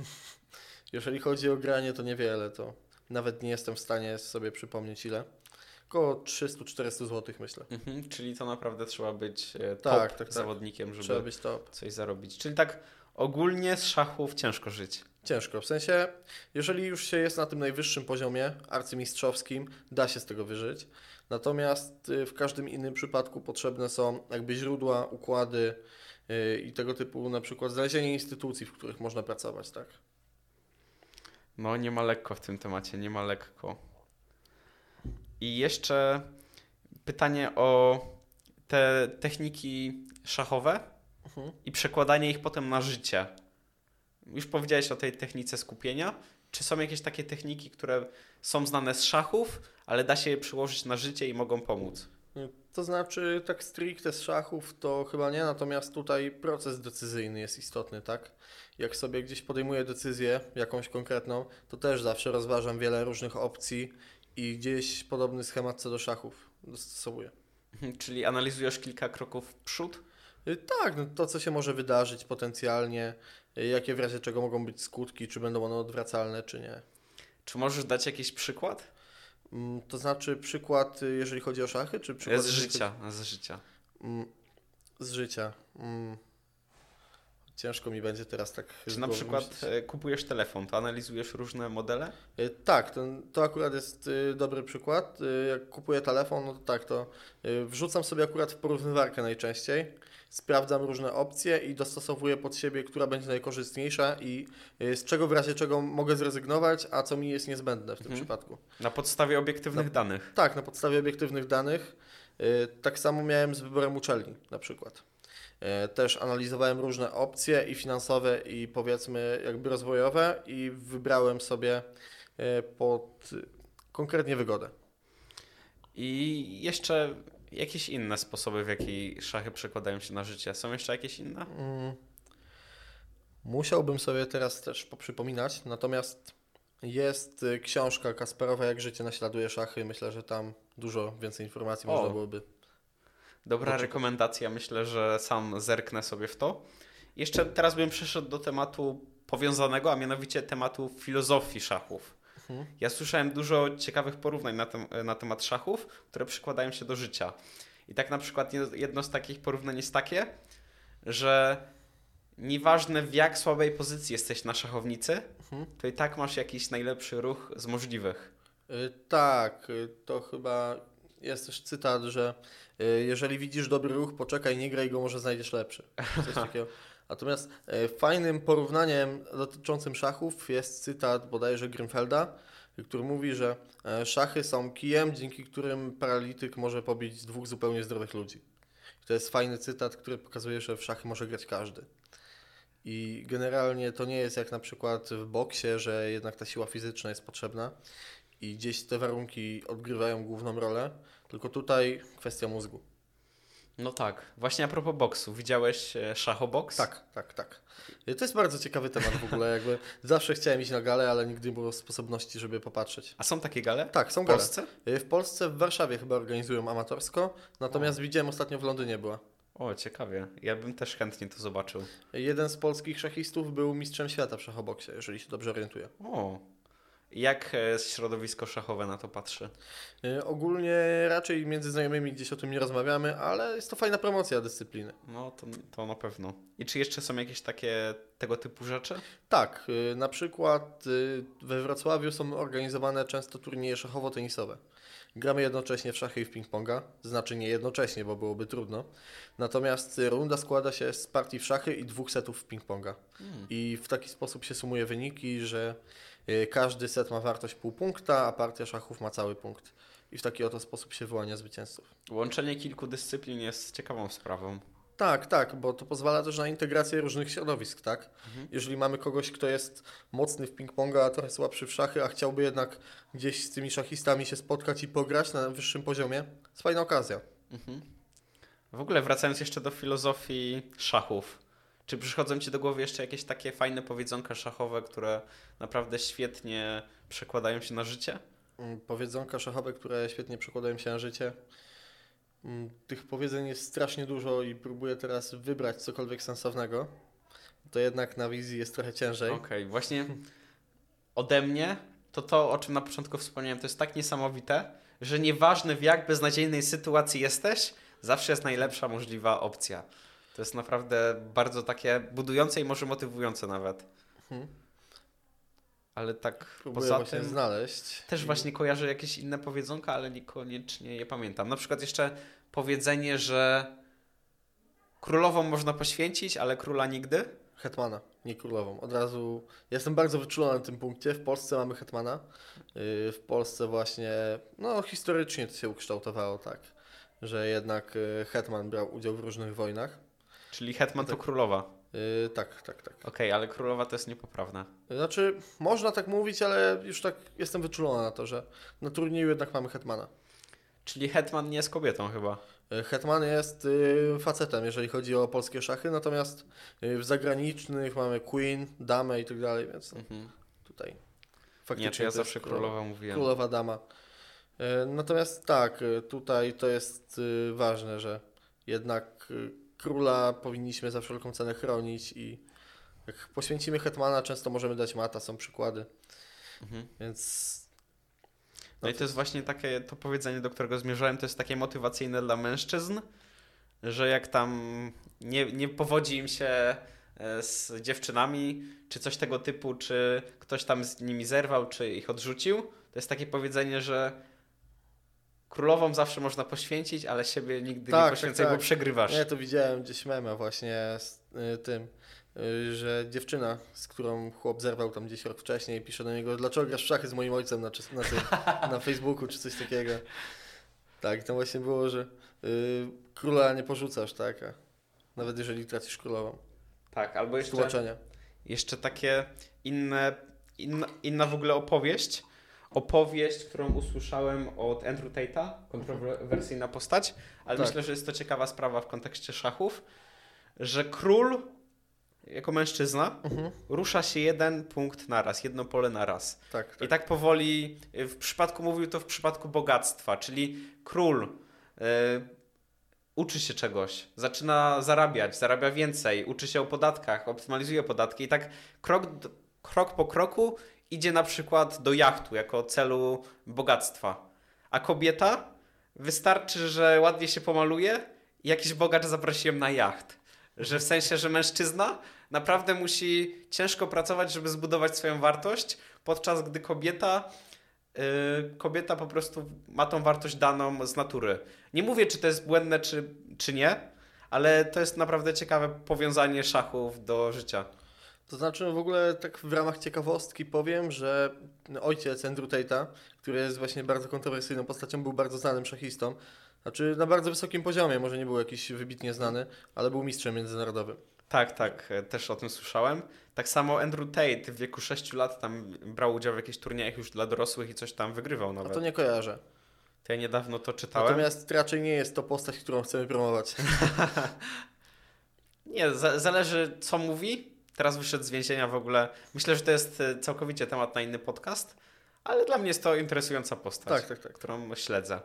Jeżeli chodzi o granie, to niewiele, to nawet nie jestem w stanie sobie przypomnieć ile. Około 300-400 zł myślę. Mhm, czyli to naprawdę trzeba być e, top Tak, tak, tak. zawodnikiem, żeby być top. coś zarobić. Czyli tak ogólnie z szachów ciężko żyć. Ciężko. W sensie, jeżeli już się jest na tym najwyższym poziomie arcymistrzowskim, da się z tego wyżyć. Natomiast y, w każdym innym przypadku potrzebne są jakby źródła, układy y, i tego typu na przykład znalezienie instytucji, w których można pracować, tak? No, nie ma lekko w tym temacie, nie ma lekko. I jeszcze pytanie o te techniki szachowe Mhm. i przekładanie ich potem na życie. Już powiedziałeś o tej technice skupienia. Czy są jakieś takie techniki, które są znane z szachów, ale da się je przyłożyć na życie i mogą pomóc? To znaczy, tak stricte z szachów to chyba nie, natomiast tutaj proces decyzyjny jest istotny, tak? Jak sobie gdzieś podejmuję decyzję jakąś konkretną, to też zawsze rozważam wiele różnych opcji i gdzieś podobny schemat co do szachów dostosowuję. Czyli analizujesz kilka kroków w przód? Y, Tak, no to co się może wydarzyć potencjalnie, y, jakie w razie czego mogą być skutki, czy będą one odwracalne, czy nie. Czy możesz dać jakiś przykład? Mm, To znaczy przykład, y, jeżeli chodzi o szachy, czy przykład Z życia, z życia. Chodzi... Mm, Z życia. Ciężko mi będzie teraz tak. Czy na przykład myśleć. e, kupujesz telefon, to analizujesz różne modele? Y, Tak, ten, to akurat jest y, dobry przykład. Jak kupuję telefon, no to tak, to wrzucam sobie akurat w porównywarkę najczęściej. Sprawdzam różne opcje i dostosowuję pod siebie, która będzie najkorzystniejsza i z czego w razie czego mogę zrezygnować, a co mi jest niezbędne w tym Mhm. przypadku. Na podstawie obiektywnych No. danych. Tak, na podstawie obiektywnych danych. Tak samo miałem z wyborem uczelni na przykład. Y, Też analizowałem różne opcje i finansowe i powiedzmy jakby rozwojowe i wybrałem sobie y, pod konkretnie wygodę. I jeszcze jakieś inne sposoby, w jaki szachy przekładają się na życie. Są jeszcze jakieś inne? Mm. Musiałbym sobie teraz też poprzypominać, natomiast jest y, książka Kasparowa Jak życie naśladuje szachy. Myślę, że tam dużo więcej informacji O. można byłoby. Dobra rekomendacja, myślę, że sam zerknę sobie w to. Jeszcze teraz bym przeszedł do tematu powiązanego, a mianowicie tematu filozofii szachów. Mhm. Ja słyszałem dużo ciekawych porównań na, tem na temat szachów, które przykładają się do życia. I tak na przykład jed- jedno z takich porównań jest takie, że nieważne w jak słabej pozycji jesteś na szachownicy, Mhm. to i tak masz jakiś najlepszy ruch z możliwych. Y, Tak, y, to chyba jest też cytat, że jeżeli widzisz dobry ruch, poczekaj, nie graj go, może znajdziesz lepszy. Coś takiego. Natomiast y, fajnym porównaniem dotyczącym szachów jest cytat bodajże Grimfelda, y, który mówi, że e, szachy są kijem, dzięki którym paralityk może pobić dwóch zupełnie zdrowych ludzi. To jest fajny cytat, który pokazuje, że w szachy może grać każdy. I generalnie to nie jest jak na przykład w boksie, że jednak ta siła fizyczna jest potrzebna i gdzieś te warunki odgrywają główną rolę, tylko tutaj kwestia mózgu. No tak. Właśnie a propos boksu. Widziałeś e, szachoboks? Tak, tak, tak. To jest bardzo ciekawy temat w ogóle, jakby zawsze chciałem iść na galę, ale nigdy nie było sposobności, żeby popatrzeć. A są takie gale? Tak, są W gale. Polsce? Y, W Polsce, w Warszawie chyba organizują amatorsko, natomiast widziałem ostatnio w Londynie była. O, ciekawie. Ja bym też chętnie to zobaczył. Jeden z polskich szachistów był mistrzem świata w szachoboksie, jeżeli się dobrze orientuję. O. Jak e, środowisko szachowe na to patrzy? Y, Ogólnie raczej między znajomymi gdzieś o tym nie rozmawiamy, ale jest to fajna promocja dyscypliny. No, to, to na pewno. I czy jeszcze są jakieś takie tego typu rzeczy? Tak, y, na przykład we Wrocławiu są organizowane często turnieje szachowo-tenisowe. Gramy jednocześnie w szachy i w ping-ponga, znaczy nie jednocześnie, bo byłoby trudno. Natomiast runda składa się z partii w szachy i dwóch setów w ping-ponga. I w taki sposób się sumuje wyniki, że każdy set ma wartość pół punkta, a partia szachów ma cały punkt. I w taki oto sposób się wyłania zwycięzców. Łączenie kilku dyscyplin jest ciekawą sprawą. Tak, tak, bo to pozwala też na integrację różnych środowisk, tak? Jeżeli mamy kogoś, kto jest mocny w ping-ponga, a trochę słabszy w szachy, a chciałby jednak gdzieś z tymi szachistami się spotkać i pograć na wyższym poziomie, jest fajna okazja. Mhm. W ogóle wracając jeszcze do filozofii szachów. Czy przychodzą Ci do głowy jeszcze jakieś takie fajne powiedzonka szachowe, które naprawdę świetnie przekładają się na życie? Mm, Powiedzonka szachowe, które świetnie przekładają się na życie. Mm, Tych powiedzeń jest strasznie dużo i próbuję teraz wybrać cokolwiek sensownego. To jednak na wizji jest trochę ciężej. Okej, właśnie ode mnie to to, o czym na początku wspomniałem, to jest tak niesamowite, że nieważne w jak beznadziejnej sytuacji jesteś, zawsze jest najlepsza możliwa opcja. To jest naprawdę bardzo takie budujące i może motywujące nawet. Mhm. Ale tak Próbuję poza tym znaleźć. też I- właśnie kojarzę jakieś inne powiedzonka, ale niekoniecznie je pamiętam. Na przykład jeszcze powiedzenie, że królową można poświęcić, ale króla nigdy. Hetmana, nie królową. Od razu jestem bardzo wyczulony na tym punkcie. W Polsce mamy hetmana. Yy, W Polsce właśnie, no historycznie to się ukształtowało tak, że jednak yy, hetman brał udział w różnych wojnach. Czyli hetman to Tak. królowa. Yy, Tak, tak, tak. Okej, ale królowa to jest niepoprawne. Znaczy, można tak mówić, ale już tak jestem wyczulony na to, że na turnieju jednak mamy hetmana. Czyli hetman nie jest kobietą chyba. Yy, Hetman jest yy, facetem, jeżeli chodzi o polskie szachy, natomiast yy, w zagranicznych mamy queen, damę i tak dalej, więc no, Mhm. tutaj Nie, to ja to zawsze królowa. królowa mówiłem. Królowa dama. E, Natomiast tak, e, tutaj to jest ważne, że jednak króla powinniśmy za wszelką cenę chronić i jak poświęcimy hetmana, często możemy dać mata, są przykłady. Mhm. Więc No i to jest właśnie takie to powiedzenie, do którego zmierzałem, to jest takie motywacyjne dla mężczyzn, że jak tam nie, nie powodzi im się e, z dziewczynami, czy coś tego typu, czy ktoś tam z nimi zerwał, czy ich odrzucił, to jest takie powiedzenie, że królową zawsze można poświęcić, ale siebie nigdy Tak, nie tak, poświęcaj, tak. bo przegrywasz. Nie, to widziałem gdzieś mema właśnie z y, tym, y, że dziewczyna, z którą chłop zerwał tam gdzieś rok wcześniej, pisze do niego, dlaczego grasz w szachy z moim ojcem na, na, na Facebooku czy coś takiego. Tak, tam właśnie było, że y, króla nie porzucasz, tak, a nawet jeżeli tracisz królową. Tak, albo jeszcze... jeszcze takie inne, inna, inna w ogóle opowieść. Opowieść, którą usłyszałem od Andrew Tate'a, kontrowersyjna postać, ale Tak. myślę, że jest to ciekawa sprawa w kontekście szachów, że król jako mężczyzna Mhm. rusza się jeden punkt naraz, jedno pole naraz. Tak, tak. I tak powoli, y, w przypadku, mówił to w przypadku bogactwa, czyli król y, uczy się czegoś, zaczyna zarabiać, zarabia więcej, uczy się o podatkach, optymalizuje podatki i tak krok, krok po kroku idzie na przykład do jachtu jako celu bogactwa. A kobieta wystarczy, że ładnie się pomaluje i jakiś bogacz zaprosi ją na jacht. Że w sensie, że mężczyzna naprawdę musi ciężko pracować, żeby zbudować swoją wartość, podczas gdy kobieta, yy, kobieta po prostu ma tą wartość daną z natury. Nie mówię, czy to jest błędne, czy, czy nie, ale to jest naprawdę ciekawe powiązanie szachów do życia. To znaczy no w ogóle tak w ramach ciekawostki powiem, że ojciec Andrew Tate'a, który jest właśnie bardzo kontrowersyjną postacią, był bardzo znanym szachistą. Znaczy na bardzo wysokim poziomie, może nie był jakiś wybitnie znany, ale był mistrzem międzynarodowym. Tak, tak, e, też o tym słyszałem. Tak samo Andrew Tate w wieku 6 lat tam brał udział w jakichś turniejach już dla dorosłych i coś tam wygrywał A nawet. to nie kojarzę. To ja niedawno to czytałem. Natomiast raczej nie jest to postać, którą chcemy promować. Nie, za, zależy co mówi. Teraz wyszedł z więzienia w ogóle. Myślę, że to jest e, całkowicie temat na inny podcast, ale dla mnie jest to interesująca postać, Tak, tak, tak. którą śledzę.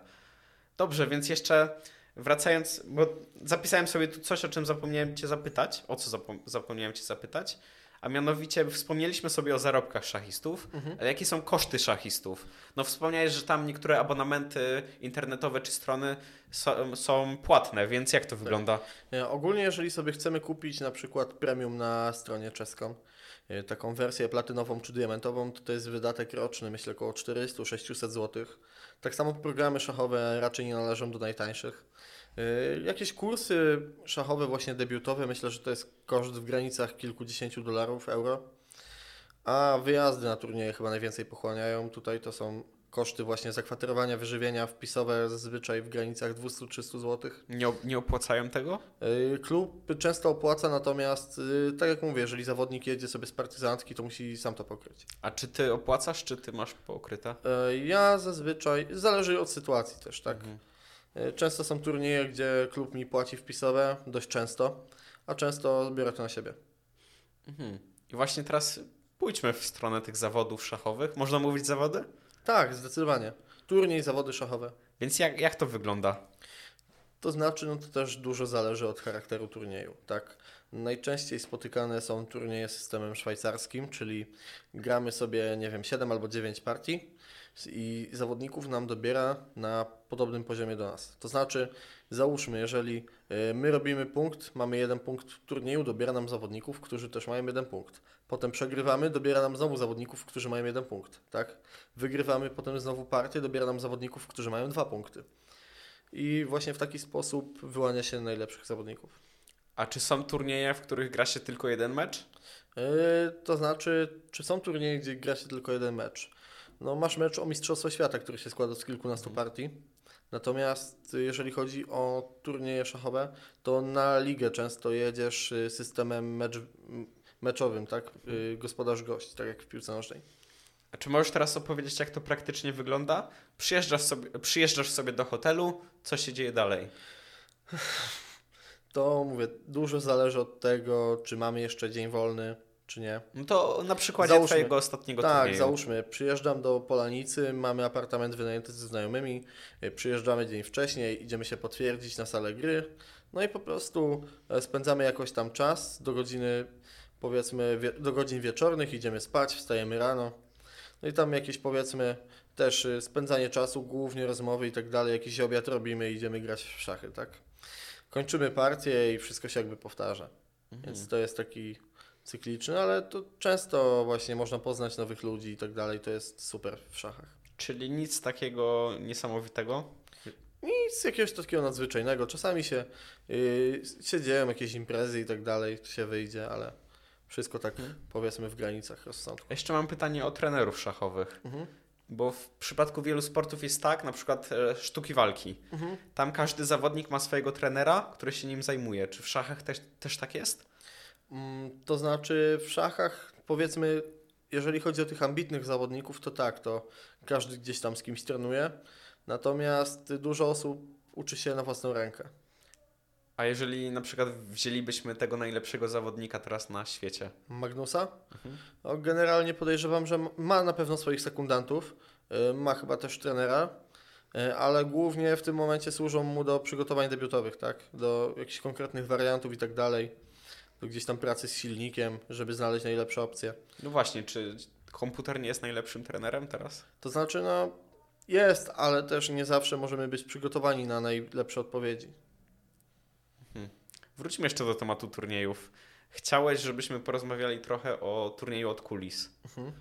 Dobrze, więc jeszcze wracając, bo zapisałem sobie tu coś, o czym zapomniałem Cię zapytać, o co zapom- zapomniałem Cię zapytać, a mianowicie wspomnieliśmy sobie o zarobkach szachistów, Mhm. ale jakie są koszty szachistów? No wspomniałeś, że tam niektóre abonamenty internetowe czy strony są, są płatne, więc jak to wygląda? E, Ogólnie, jeżeli sobie chcemy kupić na przykład premium na stronie czeską, e, taką wersję platynową czy diamentową, to to jest wydatek roczny, myślę około 400-600 zł. Tak samo programy szachowe raczej nie należą do najtańszych. E, Jakieś kursy szachowe właśnie debiutowe, myślę, że to jest koszt w granicach kilkudziesięciu dolarów, euro. A wyjazdy na turnieje chyba najwięcej pochłaniają. Tutaj to są koszty właśnie zakwaterowania, wyżywienia wpisowe zazwyczaj w granicach 200-300 zł. Nie, nie opłacają tego? Y, Klub często opłaca, natomiast y, tak jak mówię, jeżeli zawodnik jedzie sobie z partyzantki, to musi sam to pokryć. A czy ty opłacasz, czy ty masz pokryte? Y, Ja zazwyczaj, zależy od sytuacji też, tak. Mhm. Y, Często są turnieje, gdzie klub mi płaci wpisowe, dość często, a często biorę to na siebie. Mhm. I właśnie teraz pójdźmy w stronę tych zawodów szachowych. Można mówić zawody? Tak, zdecydowanie. Turniej, zawody szachowe. Więc jak, jak to wygląda? To znaczy, no to też dużo zależy od charakteru turnieju, tak. Najczęściej spotykane są turnieje systemem szwajcarskim, czyli gramy sobie, nie wiem, 7 albo 9 partii i zawodników nam dobiera na podobnym poziomie do nas. To znaczy, załóżmy, jeżeli y, my robimy punkt, mamy jeden punkt w turnieju, dobiera nam zawodników, którzy też mają jeden punkt. Potem przegrywamy, dobiera nam znowu zawodników, którzy mają jeden punkt, tak? Wygrywamy potem znowu partię, dobiera nam zawodników, którzy mają dwa punkty. I właśnie w taki sposób wyłania się najlepszych zawodników. A czy są turnieje, w których gra się tylko jeden mecz? Yy, to znaczy, czy są turnieje, gdzie gra się tylko jeden mecz? No, masz mecz o Mistrzostwo Świata, który się składa z kilkunastu partii. Natomiast y, jeżeli chodzi o turnieje szachowe, to na ligę często jedziesz y, systemem mecz, meczowym, tak? Y, Gospodarz-gość, tak jak w piłce nożnej. A czy możesz teraz opowiedzieć, jak to praktycznie wygląda? Przyjeżdżasz sobie, przyjeżdżasz sobie do hotelu, co się dzieje dalej? To mówię, dużo zależy od tego, czy mamy jeszcze dzień wolny, czy nie. No to na przykładzie Załóżmy. twojego ostatniego Tak, turnieju. załóżmy, przyjeżdżam do Polanicy, mamy apartament wynajęty ze znajomymi, y, przyjeżdżamy dzień wcześniej, idziemy się potwierdzić na salę gry, no i po prostu e, spędzamy jakoś tam czas do godziny, powiedzmy, wie, do godzin wieczornych, idziemy spać, wstajemy rano. No i tam jakieś powiedzmy też y, spędzanie czasu, głównie rozmowy i tak dalej, jakiś obiad robimy idziemy grać w szachy, tak? Kończymy partię i wszystko się jakby powtarza. Więc to jest taki cykliczny, ale to często właśnie można poznać nowych ludzi i tak dalej, to jest super w szachach. Czyli nic takiego niesamowitego? Nic jakiegoś takiego nadzwyczajnego. Czasami się, yy, się dzieją jakieś imprezy i tak dalej, się wyjdzie, ale wszystko tak powiedzmy w granicach rozsądku. Jeszcze mam pytanie o trenerów szachowych. Mhm. Bo w przypadku wielu sportów jest tak, na przykład e, sztuki walki. Mhm. Tam każdy zawodnik ma swojego trenera, który się nim zajmuje. Czy w szachach też, też tak jest? Mm, To znaczy w szachach powiedzmy, jeżeli chodzi o tych ambitnych zawodników, to tak, to każdy gdzieś tam z kimś trenuje. Natomiast dużo osób uczy się na własną rękę. A jeżeli na przykład wzięlibyśmy tego najlepszego zawodnika teraz na świecie? Magnusa? No, generalnie podejrzewam, że ma na pewno swoich sekundantów, y, ma chyba też trenera, y, ale głównie w tym momencie służą mu do przygotowań debiutowych, tak? Do jakichś konkretnych wariantów i tak dalej. Do gdzieś tam pracy z silnikiem, żeby znaleźć najlepsze opcje. No właśnie, czy komputer nie jest najlepszym trenerem teraz? To znaczy, no jest, ale też nie zawsze możemy być przygotowani na najlepsze odpowiedzi. Wróćmy jeszcze do tematu turniejów. Chciałeś, żebyśmy porozmawiali trochę o turnieju od kulis. Mhm.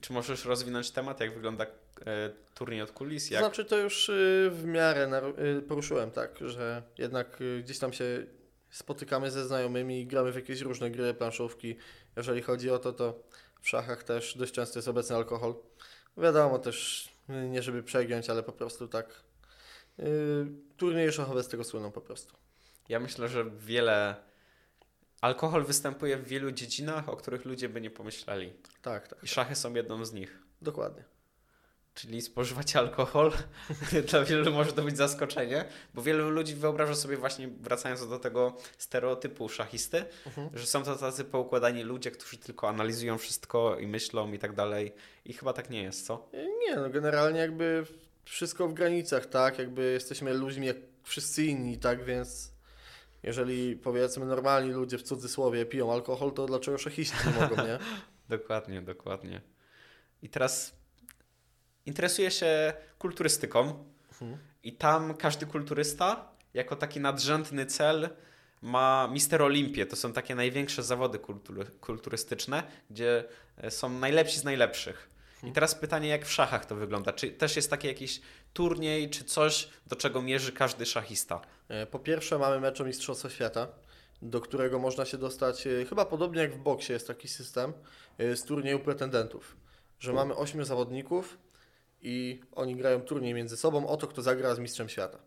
Czy możesz rozwinąć temat, jak wygląda e, turniej od kulis? Jak... znaczy, to już y, w miarę y, poruszyłem, tak, że jednak y, gdzieś tam się spotykamy ze znajomymi i gramy w jakieś różne gry, planszówki. Jeżeli chodzi o to, to w szachach też dość często jest obecny alkohol. Wiadomo też, nie żeby przegiąć, ale po prostu tak. y, Turnieje szachowe z tego słyną po prostu. Ja myślę, że wiele. Alkohol występuje w wielu dziedzinach, o których ludzie by nie pomyśleli. Tak, tak, I szachy są jedną z nich. dokładnie. Czyli spożywać alkohol dla wielu może to być zaskoczenie, bo wielu ludzi wyobraża sobie właśnie, wracając do tego stereotypu szachisty, Mhm. że są to tacy poukładani ludzie, którzy tylko analizują wszystko i myślą i tak dalej. I chyba tak nie jest, co? Nie, no generalnie jakby wszystko w granicach, tak? Jakby jesteśmy ludźmi jak wszyscy inni, tak? Więc jeżeli powiedzmy normalni ludzie w cudzysłowie piją alkohol, to dlaczego szachiści nie mogą, nie? Dokładnie, dokładnie. I teraz interesuję się kulturystyką Mhm. i tam każdy kulturysta jako taki nadrzędny cel ma Mister Olimpię. To są takie największe zawody kultury, kulturystyczne, gdzie e, są najlepsi z najlepszych. I teraz pytanie, jak w szachach to wygląda? Czy też jest taki jakiś turniej, czy coś, do czego mierzy każdy szachista? E, Po pierwsze mamy mecz o Mistrzostwo Świata, do którego można się dostać, e, chyba podobnie jak w boksie jest taki system, z turnieju pretendentów, że mamy ośmiu zawodników i oni grają turniej między sobą o to, kto zagra z Mistrzem Świata.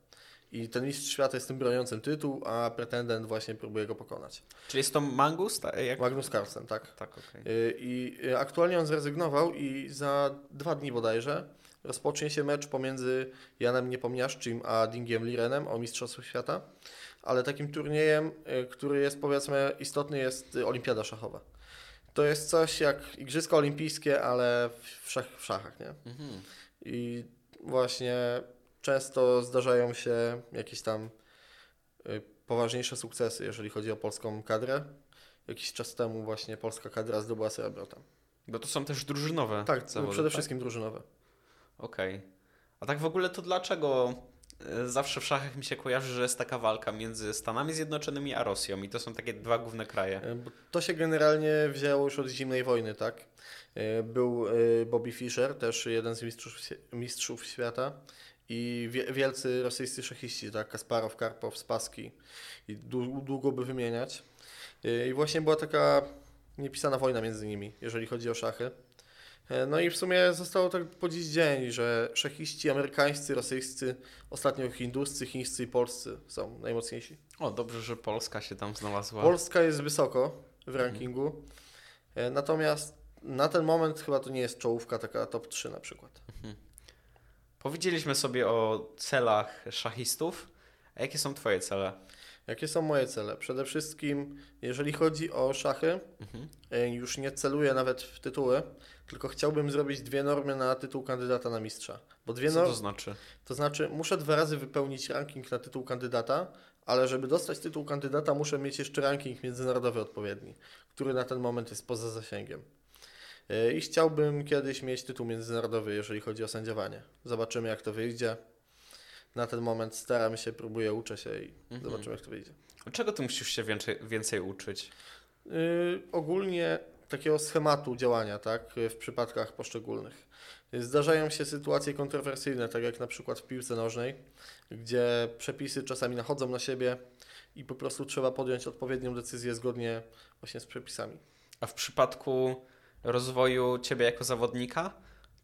I ten Mistrz Świata jest tym broniącym tytuł, a pretendent właśnie próbuje go pokonać. Czyli jest to Mangus? Jak... Magnus Carlsen, tak. Tak, okej. Y, I y, aktualnie on zrezygnował i za dwa dni bodajże rozpocznie się mecz pomiędzy Janem Niepomniaszczym a Dingiem Lirenem o Mistrzostwo Świata, ale takim turniejem, y, który jest powiedzmy istotny jest Olimpiada Szachowa. To jest coś jak Igrzyska Olimpijskie, ale w, szach, w szachach, nie? Mhm. I właśnie często zdarzają się jakieś tam y, poważniejsze sukcesy, jeżeli chodzi o polską kadrę. Jakiś czas temu właśnie polska kadra zdobyła srebro tam. Bo to są też drużynowe Tak, zawody, przede tak? wszystkim drużynowe. Okej. A tak w ogóle to dlaczego zawsze w szachach mi się kojarzy, że jest taka walka między Stanami Zjednoczonymi a Rosją i to są takie dwa główne kraje. Bo To się generalnie wzięło już od zimnej wojny, tak? Y, Był Bobby Fischer, też jeden z mistrzów, mistrzów świata i wie- wielcy rosyjscy szachiści, tak? Kasparow, Karpow, Spassky i dłu- długo by wymieniać. I właśnie była taka niepisana wojna między nimi, jeżeli chodzi o szachy. E, No i w sumie zostało tak po dziś dzień, że szachiści amerykańscy, rosyjscy, ostatnio hinduscy, chińscy i polscy są najmocniejsi. O, dobrze, że Polska się tam znalazła. Polska jest wysoko w rankingu, e, natomiast na ten moment chyba to nie jest czołówka taka top 3 na przykład. Powiedzieliśmy sobie o celach szachistów. A jakie są Twoje cele? Jakie są moje cele? Przede wszystkim, jeżeli chodzi o szachy, e, już nie celuję nawet w tytuły, tylko chciałbym zrobić dwie normy na tytuł kandydata na mistrza. Bo dwie Co normy, to znaczy? to znaczy muszę dwa razy wypełnić ranking na tytuł kandydata, ale żeby dostać tytuł kandydata muszę mieć jeszcze ranking międzynarodowy odpowiedni, który na ten moment jest poza zasięgiem. Y, I chciałbym kiedyś mieć tytuł międzynarodowy, jeżeli chodzi o sędziowanie. Zobaczymy, jak to wyjdzie. Na ten moment staram się, próbuję, uczę się i Mhm. zobaczymy, jak to wyjdzie. Czego ty musisz się więcej, więcej uczyć? Y, ogólnie takiego schematu działania, tak, w przypadkach poszczególnych. Zdarzają się sytuacje kontrowersyjne, tak jak na przykład w piłce nożnej, gdzie przepisy czasami nachodzą na siebie i po prostu trzeba podjąć odpowiednią decyzję zgodnie właśnie z przepisami. A w przypadku rozwoju ciebie jako zawodnika,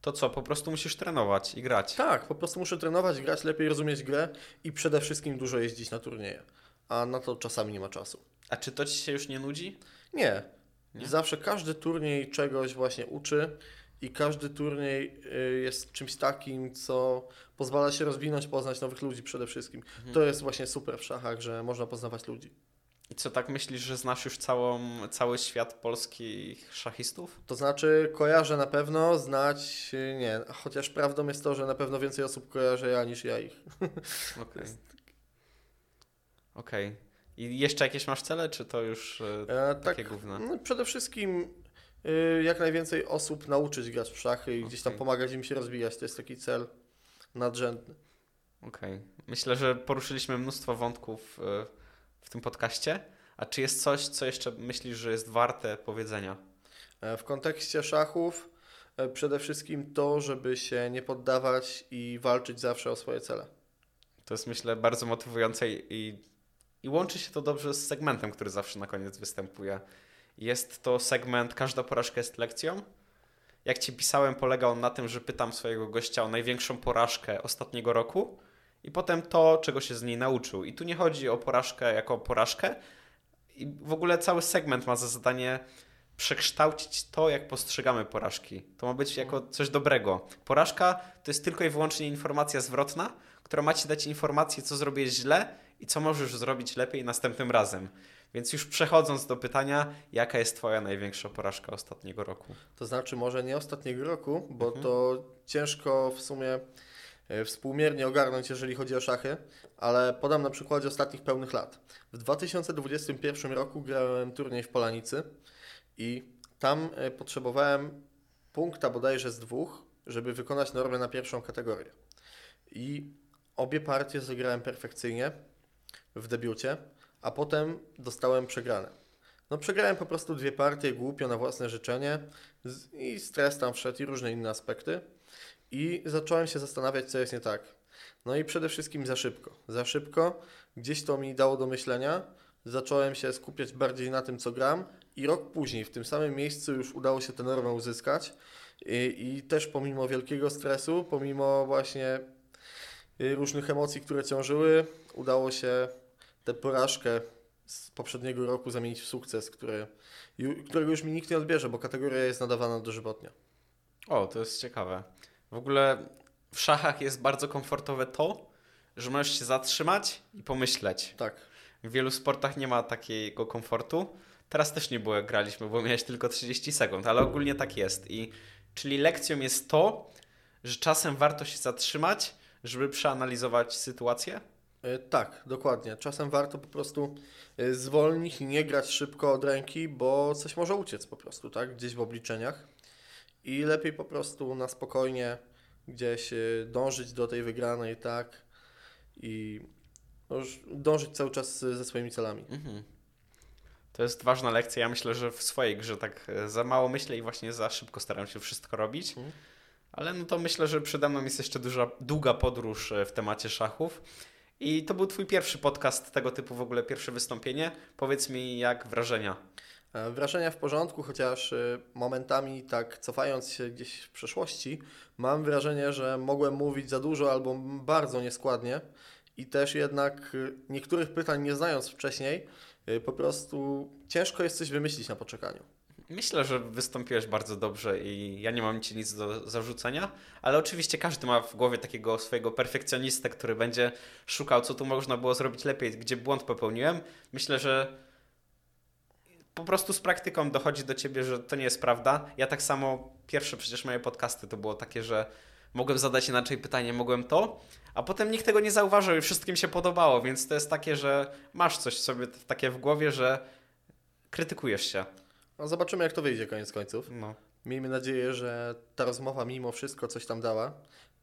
to co? Po prostu musisz trenować i grać. Tak, po prostu muszę trenować, grać, lepiej rozumieć grę i przede wszystkim dużo jeździć na turnieje, a na to czasami nie ma czasu. A czy to ci się już nie nudzi? Nie. Nie? Zawsze każdy turniej czegoś właśnie uczy i każdy turniej y, jest czymś takim, co pozwala się rozwinąć, poznać nowych ludzi przede wszystkim. Mhm. To jest właśnie super w szachach, że można poznawać ludzi. I co, tak myślisz, że znasz już całą, cały świat polskich szachistów? To znaczy kojarzę na pewno, znać y, nie, chociaż prawdą jest to, że na pewno więcej osób kojarzę ja niż ja ich. Okej. Okej. I jeszcze jakieś masz cele, czy to już e, E, tak, takie gówna? no, przede wszystkim y, jak najwięcej osób nauczyć grać w szachy i gdzieś tam pomagać im się rozwijać. To jest taki cel nadrzędny. Okej. Myślę, że poruszyliśmy mnóstwo wątków e, w tym podcaście. A czy jest coś, co jeszcze myślisz, że jest warte powiedzenia? E, W kontekście szachów przede wszystkim to, żeby się nie poddawać i walczyć zawsze o swoje cele. To jest myślę bardzo motywujące i, i łączy się to dobrze z segmentem, który zawsze na koniec występuje. Jest to segment Każda porażka jest lekcją. Jak ci pisałem, polega on na tym, że pytam swojego gościa o największą porażkę ostatniego roku i potem to, czego się z niej nauczył. I tu nie chodzi o porażkę jako porażkę. I w ogóle cały segment ma za zadanie przekształcić to, jak postrzegamy porażki. To ma być jako coś dobrego. Porażka to jest tylko i wyłącznie informacja zwrotna, która ma ci dać informację, co zrobiłeś źle i co możesz zrobić lepiej następnym razem. Więc już przechodząc do pytania, jaka jest Twoja największa porażka ostatniego roku? To znaczy może nie ostatniego roku, bo Mhm. to ciężko w sumie e, współmiernie ogarnąć, jeżeli chodzi o szachy, ale podam na przykładzie ostatnich pełnych lat. W 2021 roku grałem turniej w Polanicy i tam e, potrzebowałem punkta bodajże z dwóch, żeby wykonać normę na pierwszą kategorię. I obie partie zagrałem perfekcyjnie w debiucie, a potem dostałem przegrane. No przegrałem po prostu dwie partie głupio na własne życzenie i stres tam wszedł i różne inne aspekty. I zacząłem się zastanawiać, co jest nie tak. No i przede wszystkim za szybko. Za szybko, gdzieś to mi dało do myślenia. Zacząłem się skupiać bardziej na tym, co gram i rok później w tym samym miejscu już udało się tę normę uzyskać. I, i też pomimo wielkiego stresu, pomimo właśnie y, różnych emocji, które ciążyły, udało się tę porażkę z poprzedniego roku zamienić w sukces, który, którego już mi nikt nie odbierze, bo kategoria jest nadawana dożywotnia. O, to jest ciekawe. W ogóle w szachach jest bardzo komfortowe to, że możesz się zatrzymać i pomyśleć. Tak. W wielu sportach nie ma takiego komfortu. Teraz też nie było jak graliśmy, bo miałeś tylko 30 sekund, ale ogólnie tak jest. I czyli lekcją jest to, że czasem warto się zatrzymać, żeby przeanalizować sytuację. Y, Tak, dokładnie. Czasem warto po prostu y, zwolnić i nie grać szybko od ręki, bo coś może uciec po prostu, tak? Gdzieś w obliczeniach. I lepiej po prostu na spokojnie gdzieś y, dążyć do tej wygranej, tak? I no dążyć cały czas ze swoimi celami. Mhm. To jest ważna lekcja. Ja myślę, że w swojej grze tak e, za mało myślę i właśnie za szybko staram się wszystko robić. Mhm. Ale no to myślę, że przede mną jest jeszcze duża, długa podróż e, w temacie szachów. I to był twój pierwszy podcast tego typu, w ogóle pierwsze wystąpienie. Powiedz mi, jak wrażenia? E, Wrażenia w porządku, chociaż y, momentami tak cofając się gdzieś w przeszłości, mam wrażenie, że mogłem mówić za dużo albo bardzo nieskładnie i też jednak y, niektórych pytań nie znając wcześniej, po prostu ciężko jest coś wymyślić na poczekaniu. Myślę, że wystąpiłeś bardzo dobrze i ja nie mam ci nic do zarzucenia, ale oczywiście każdy ma w głowie takiego swojego perfekcjonistę, który będzie szukał, co tu można było zrobić lepiej, gdzie błąd popełniłem. Myślę, że po prostu z praktyką dochodzi do ciebie, że to nie jest prawda. Ja tak samo, pierwsze przecież moje podcasty to było takie, że mogłem zadać inaczej pytanie, mogłem to, a potem nikt tego nie zauważył i wszystkim się podobało, więc to jest takie, że masz coś sobie takie w głowie, że krytykujesz się. No, zobaczymy, jak to wyjdzie koniec końców. No. Miejmy nadzieję, że ta rozmowa mimo wszystko coś tam dała.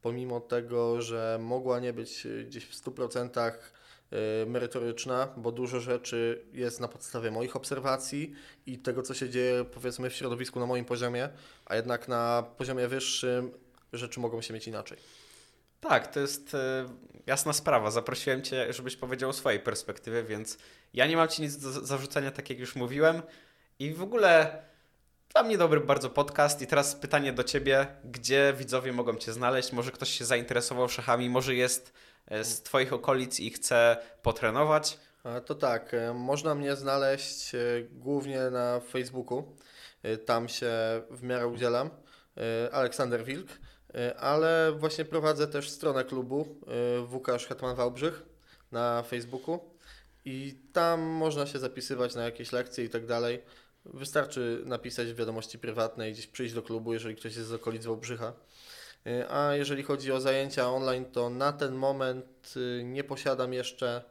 Pomimo tego, że mogła nie być y, gdzieś w 100% y, merytoryczna, bo dużo rzeczy jest na podstawie moich obserwacji i tego, co się dzieje powiedzmy w środowisku na moim poziomie, a jednak na poziomie wyższym rzeczy mogą się mieć inaczej. Tak, to jest e, jasna sprawa. Zaprosiłem Cię, żebyś powiedział o swojej perspektywie, więc ja nie mam Ci nic do zarzucenia, tak jak już mówiłem. I w ogóle dla mnie dobry bardzo podcast. I teraz pytanie do Ciebie, gdzie widzowie mogą Cię znaleźć? Może ktoś się zainteresował szachami, może jest e, z Twoich okolic i chce potrenować? To tak, e, można mnie znaleźć e, głównie na Facebooku. Tam się w miarę udzielam. Aleksander Wilk, ale właśnie prowadzę też stronę klubu Łukasz Hetman Wałbrzych na Facebooku i tam można się zapisywać na jakieś lekcje i tak dalej. Wystarczy napisać w wiadomości prywatnej, gdzieś przyjść do klubu, jeżeli ktoś jest z okolic Wałbrzycha. E, A jeżeli chodzi o zajęcia online, to na ten moment e, nie posiadam jeszcze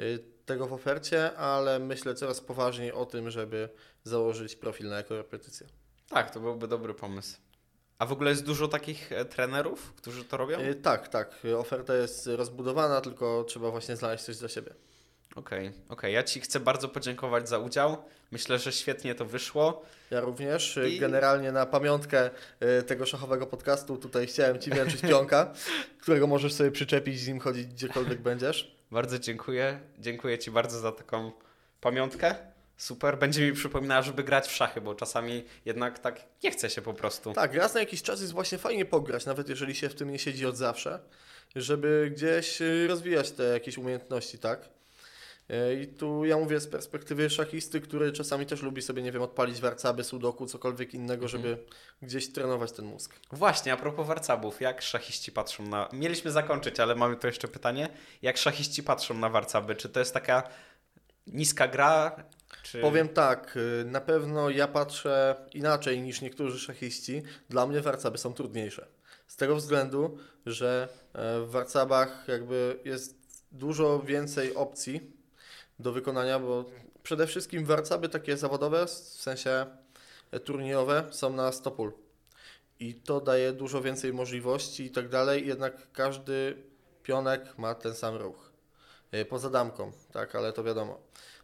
y, tego w ofercie, ale myślę coraz poważniej o tym, żeby założyć profil na ekorepetycję. Tak, to byłby dobry pomysł. A w ogóle jest dużo takich e, trenerów, którzy to robią? Y, Tak, tak. y, Oferta jest rozbudowana, tylko trzeba właśnie znaleźć coś dla siebie. Okej, okej. Ja Ci chcę bardzo podziękować za udział. Myślę, że świetnie to wyszło. Ja również. I- Generalnie na pamiątkę y, tego szachowego podcastu tutaj chciałem Ci wręczyć pionka, którego możesz sobie przyczepić z nim chodzić gdziekolwiek będziesz. Bardzo dziękuję. Dziękuję Ci bardzo za taką pamiątkę. Super. Będzie mi przypominała, żeby grać w szachy, bo czasami jednak tak nie chce się po prostu. Tak, raz na jakiś czas jest właśnie fajnie pograć, nawet jeżeli się w tym nie siedzi od zawsze, żeby gdzieś y, rozwijać te jakieś umiejętności, tak? Y, I tu ja mówię z perspektywy szachisty, który czasami też lubi sobie, nie wiem, odpalić warcaby, sudoku, cokolwiek innego, żeby gdzieś trenować ten mózg. Właśnie, a propos warcabów, jak szachiści patrzą na... Mieliśmy zakończyć, ale mamy tu jeszcze pytanie. Jak szachiści patrzą na warcaby? Czy to jest taka niska gra? Czy... Powiem tak, y, na pewno ja patrzę inaczej niż niektórzy szachiści. Dla mnie warcaby są trudniejsze. Z tego względu, że e, w warcabach jakby jest dużo więcej opcji do wykonania, bo przede wszystkim warcaby takie zawodowe, w sensie e, turniejowe, są na 100 pól. I to daje dużo więcej możliwości i tak dalej, jednak każdy pionek ma ten sam ruch. E, Poza damką, tak, ale to wiadomo.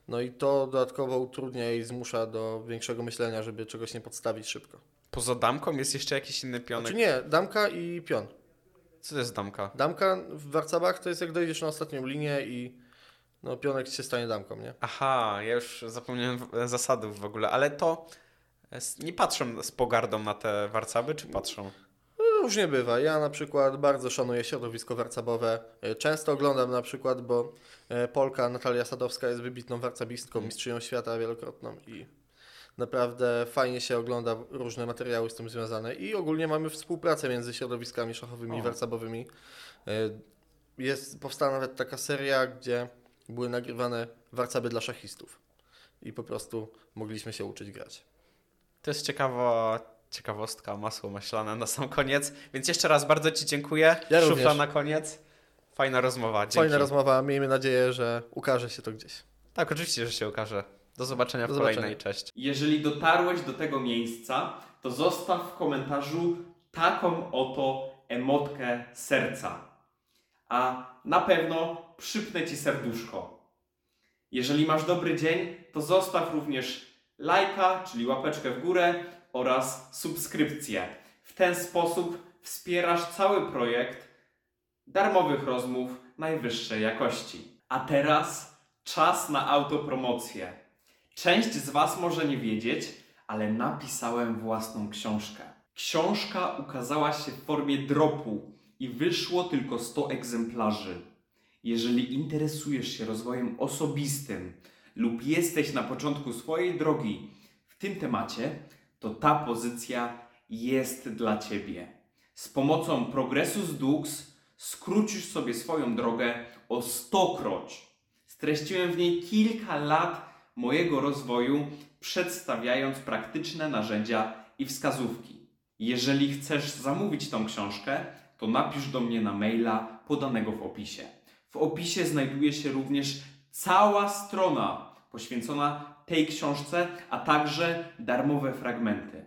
No i to dodatkowo utrudnia i zmusza do większego myślenia, żeby czegoś nie podstawić szybko. Poza damką jest jeszcze jakiś inny pionek. Znaczy nie, damka i pion. Co to jest damka? Damka w warcabach to jest jak dojdziesz na ostatnią linię i no pionek się stanie damką, nie? Aha, ja już zapomniałem zasadów w ogóle, ale to s- nie patrzą z pogardą na te warcaby, czy patrzą? Różnie bywa. Ja na przykład bardzo szanuję środowisko warcabowe. E, Często oglądam na przykład, bo e, Polka Natalia Sadowska jest wybitną warcabistką, mistrzynią świata wielokrotną i naprawdę fajnie się ogląda różne materiały z tym związane i ogólnie mamy współpracę między środowiskami szachowymi i O. warcabowymi. E, Jest, powstała nawet taka seria, gdzie były nagrywane warcaby dla szachistów i po prostu mogliśmy się uczyć grać. To jest ciekawa, ciekawostka, masło maślane na sam koniec. Więc jeszcze raz bardzo Ci dziękuję. Ja Szufla również. na koniec. Fajna rozmowa. Dzięki. Fajna rozmowa, miejmy nadzieję, że ukaże się to gdzieś. Tak, oczywiście, że się okaże. Do zobaczenia Do w zobaczenia. kolejnej. Cześć. Jeżeli dotarłeś do tego miejsca, to zostaw w komentarzu taką oto emotkę serca. A na pewno przypnę Ci serduszko. Jeżeli masz dobry dzień, to zostaw również lajka, czyli łapeczkę w górę oraz subskrypcję. W ten sposób wspierasz cały projekt darmowych rozmów najwyższej jakości. A teraz czas na autopromocję. Część z Was może nie wiedzieć, ale napisałem własną książkę. Książka ukazała się w formie dropu i wyszło tylko 100 egzemplarzy. Jeżeli interesujesz się rozwojem osobistym lub jesteś na początku swojej drogi w tym temacie, to ta pozycja jest dla Ciebie. Z pomocą Progressus Dux skrócisz sobie swoją drogę o stokroć. Streściłem w niej kilka lat mojego rozwoju, przedstawiając praktyczne narzędzia i wskazówki. Jeżeli chcesz zamówić tą książkę, to napisz do mnie na maila podanego w opisie. W opisie znajduje się również cała strona poświęcona tej książce, a także darmowe fragmenty.